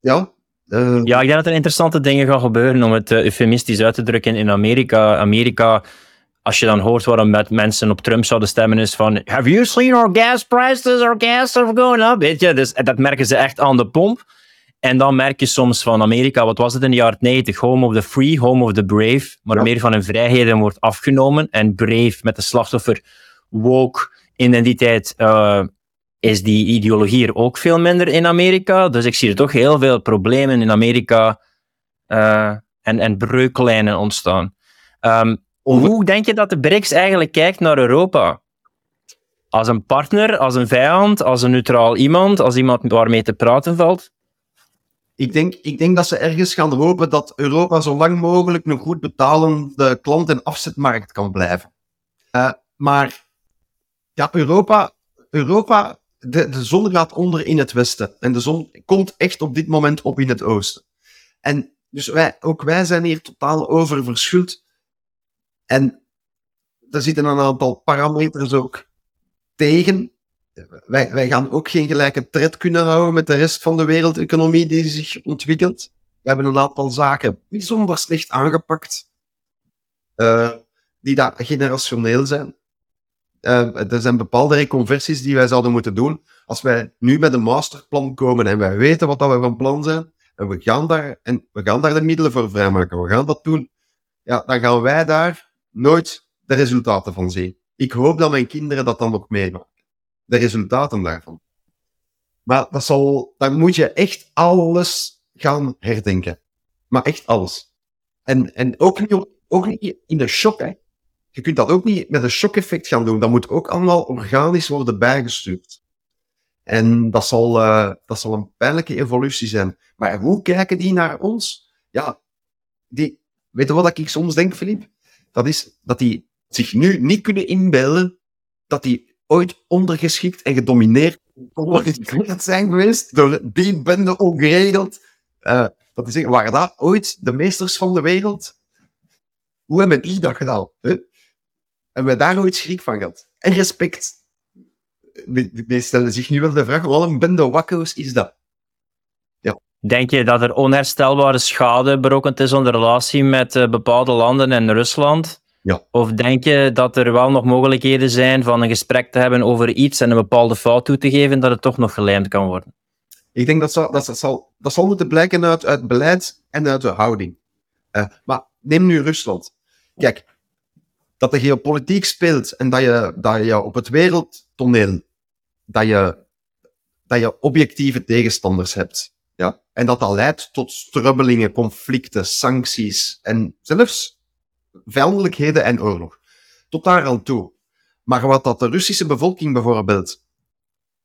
ja. eh, Ja, ik denk dat er interessante dingen gaan gebeuren, om het eh, eufemistisch uit te drukken, in Amerika. Amerika, als je dan hoort waarom met mensen op Trump zouden stemmen, is van Have you seen our gas prices? Our gas are going up. Weet je, dus, dat merken ze echt aan de pomp. En dan merk je soms van Amerika, wat was het in de jaren 90? Home of the free, home of the brave. Maar Ja. meer van hun vrijheden wordt afgenomen. En brave met de slachtoffer woke identiteit eh, is die ideologie er ook veel minder in Amerika. Dus ik zie er toch heel veel problemen in Amerika eh, en, en breuklijnen ontstaan. Hoe denk je dat de BRICS eigenlijk kijkt naar Europa? Als een partner, als een vijand, als een neutraal iemand, als iemand waarmee te praten valt? Ik denk, ik denk dat ze ergens gaan hopen dat Europa zo lang mogelijk een goed betalende klant- en afzetmarkt kan blijven. Eh, maar ja, Europa, Europa de, de zon gaat onder in het westen. En de zon komt echt op dit moment op in het oosten. En dus wij, ook wij zijn hier totaal oververschuld. En er zitten een aantal parameters ook tegen. Wij, wij gaan ook geen gelijke tred kunnen houden met de rest van de wereldeconomie die zich ontwikkelt. We hebben een aantal zaken bijzonder slecht aangepakt, eh, die daar generationeel zijn. Eh, er zijn bepaalde reconversies die wij zouden moeten doen. Als wij nu met een masterplan komen en wij weten wat dat we van plan zijn, en we gaan daar, en we gaan daar de middelen voor vrijmaken, we gaan dat doen, ja, dan gaan wij daar nooit de resultaten van zien. Ik hoop dat mijn kinderen dat dan nog meemaken. De resultaten daarvan. Maar dat zal, dan moet je echt alles gaan herdenken. Maar echt alles. En, en ook, niet, ook niet in de shock, hè. Je kunt dat ook niet met een shock-effect gaan doen. Dat moet ook allemaal organisch worden bijgestuurd. En dat zal, eh, dat zal een pijnlijke evolutie zijn. Maar hoe kijken die naar ons? Ja, die, weet je wat ik soms denk, Filip? Dat is dat die zich nu niet kunnen inbeelden dat die ooit ondergeschikt en gedomineerd zijn geweest door die bende ongeregeld. Uh, dat is waren dat ooit de meesters van de wereld? Hoe hebben die dat gedaan? Hè? Hebben we daar ooit schrik van gehad? En respect. We stellen zich nu wel de vraag, wat een bende wakko's is dat? Denk je dat er onherstelbare schade berokkend is onder relatie met uh, bepaalde landen en Rusland? Ja. Of denk je dat er wel nog mogelijkheden zijn van een gesprek te hebben over iets en een bepaalde fout toe te geven, dat het toch nog gelijmd kan worden? Ik denk dat dat, dat, zal, dat zal moeten blijken uit, uit beleid en uit de houding. Uh, maar neem nu Rusland. Kijk, dat de geopolitiek speelt en dat je, dat je op het wereldtoneel dat je, dat je objectieve tegenstanders hebt. Ja? En dat leidt tot strubbelingen, conflicten, sancties en zelfs vijandelijkheden en oorlog. Tot daar aan toe. Maar wat dat de Russische bevolking bijvoorbeeld,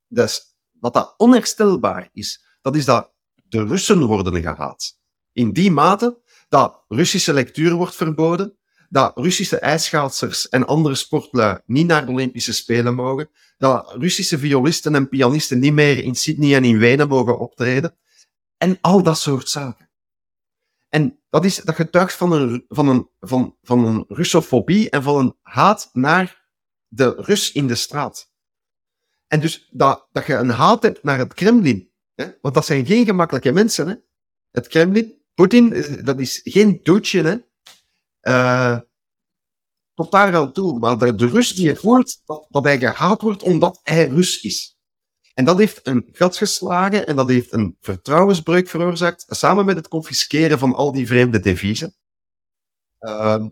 dus wat dat onherstelbaar is, dat is dat de Russen worden gehaat. In die mate dat Russische lectuur wordt verboden, dat Russische ijsschaatsers en andere sportlui niet naar de Olympische Spelen mogen, dat Russische violisten en pianisten niet meer in Sydney en in Wenen mogen optreden, en al dat soort zaken. En dat, is, dat getuigt van een, van, een, van, van een Russofobie en van een haat naar de Rus in de straat. En dus dat, dat je een haat hebt naar het Kremlin. Hè? Want dat zijn geen gemakkelijke mensen. Hè? Het Kremlin, Poetin, dat is geen doodje. Hè? Uh, tot daar aan toe. Maar de, Rus die het voelt dat, dat hij gehaat wordt omdat hij Rus is. En dat heeft een gat geslagen en dat heeft een vertrouwensbreuk veroorzaakt, samen met het confisceren van al die vreemde deviezen. Uh,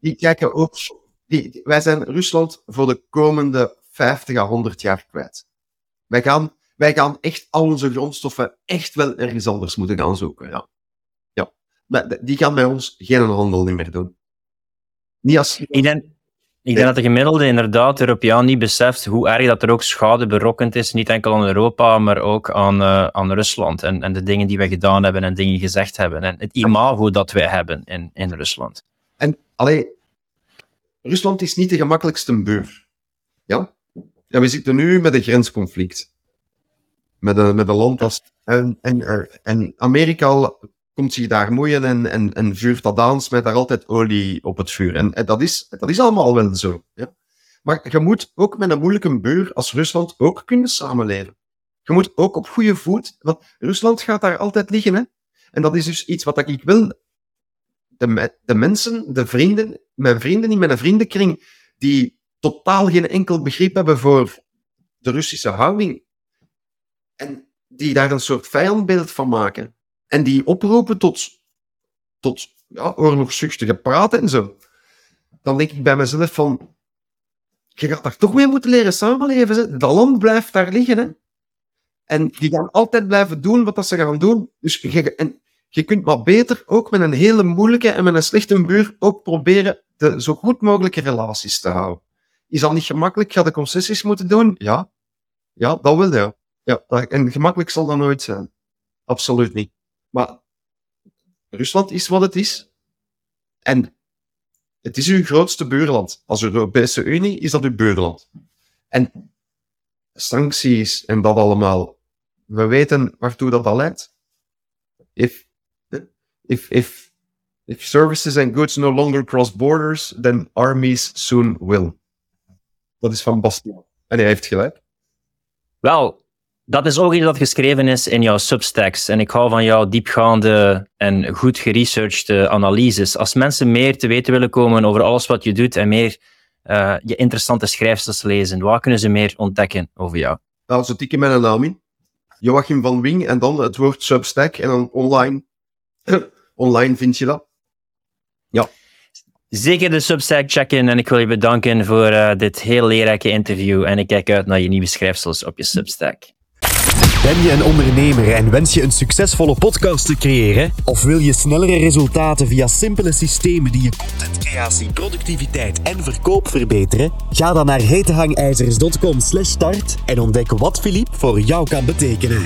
die kijken ook, die, wij zijn Rusland voor de komende 50 à 100 jaar kwijt. Wij gaan, wij gaan echt al onze grondstoffen echt wel ergens anders moeten gaan zoeken. Ja. Ja. Maar die gaan bij ons geen handel meer doen. Niet als... ik denk dat de gemiddelde inderdaad Europeaan niet beseft hoe erg dat er ook schade berokkend is, niet enkel aan Europa, maar ook aan, uh, aan Rusland en, en de dingen die wij gedaan hebben en dingen gezegd hebben en het imago dat wij hebben in, in Rusland. En alleen, Rusland is niet de gemakkelijkste beur. Ja? ja? We zitten nu met een grensconflict. Met een, met een land als... En, en, en Amerika komt zich daar moeien en, en, en vuurt dat aan, met daar altijd olie op het vuur. En, en, dat, is, dat is allemaal wel zo. Ja? Maar je moet ook met een moeilijke buur als Rusland ook kunnen samenleven. Je moet ook op goede voet, want Rusland gaat daar altijd liggen. Hè? En dat is dus iets wat ik wil. De, de mensen, de vrienden, mijn vrienden in mijn vriendenkring, die totaal geen enkel begrip hebben voor de Russische houding. En die daar een soort vijandbeeld van maken. En die oproepen tot, tot ja, praten en zo. Dan denk ik bij mezelf van, je gaat daar toch mee moeten leren samenleven. Hè? Dat land blijft daar liggen. Hè? En die gaan altijd blijven doen wat dat ze gaan doen. Dus je, en je kunt maar beter ook met een hele moeilijke en met een slechte buur ook proberen de zo goed mogelijke relaties te houden. Is dat niet gemakkelijk? Ga de concessies moeten doen? Ja. Ja, dat wil je. Ja, en gemakkelijk zal dat nooit zijn. Absoluut niet. Maar Rusland is wat het is. En het is uw grootste buurland. Als Europese Unie is dat uw buurland. En sancties en dat allemaal. We weten waartoe dat al leidt. If, if, if, if services and goods no longer cross borders, then armies soon will. Dat is van Bastiaan. En hij heeft gelijk. Wel, dat is ook iets dat geschreven is in jouw substacks. En ik hou van jouw diepgaande en goed geresearchde analyses. Als mensen meer te weten willen komen over alles wat je doet en meer uh, je interessante schrijfsters lezen, waar kunnen ze meer ontdekken over jou? Nou, ze tikken mijn naam in. Joachim van Wing en dan het woord substack en dan online. [CLEARS THROAT] online vind je dat. Ja. Zeker de Substack checken en ik wil je bedanken voor uh, dit heel leerrijke interview en ik kijk uit naar je nieuwe schrijfsels op je Substack. Ben je een ondernemer en wens je een succesvolle podcast te creëren? Of wil je snellere resultaten via simpele systemen die je contentcreatie, productiviteit en verkoop verbeteren? Ga dan naar hetehangijzers.com/start en ontdek wat Philippe voor jou kan betekenen.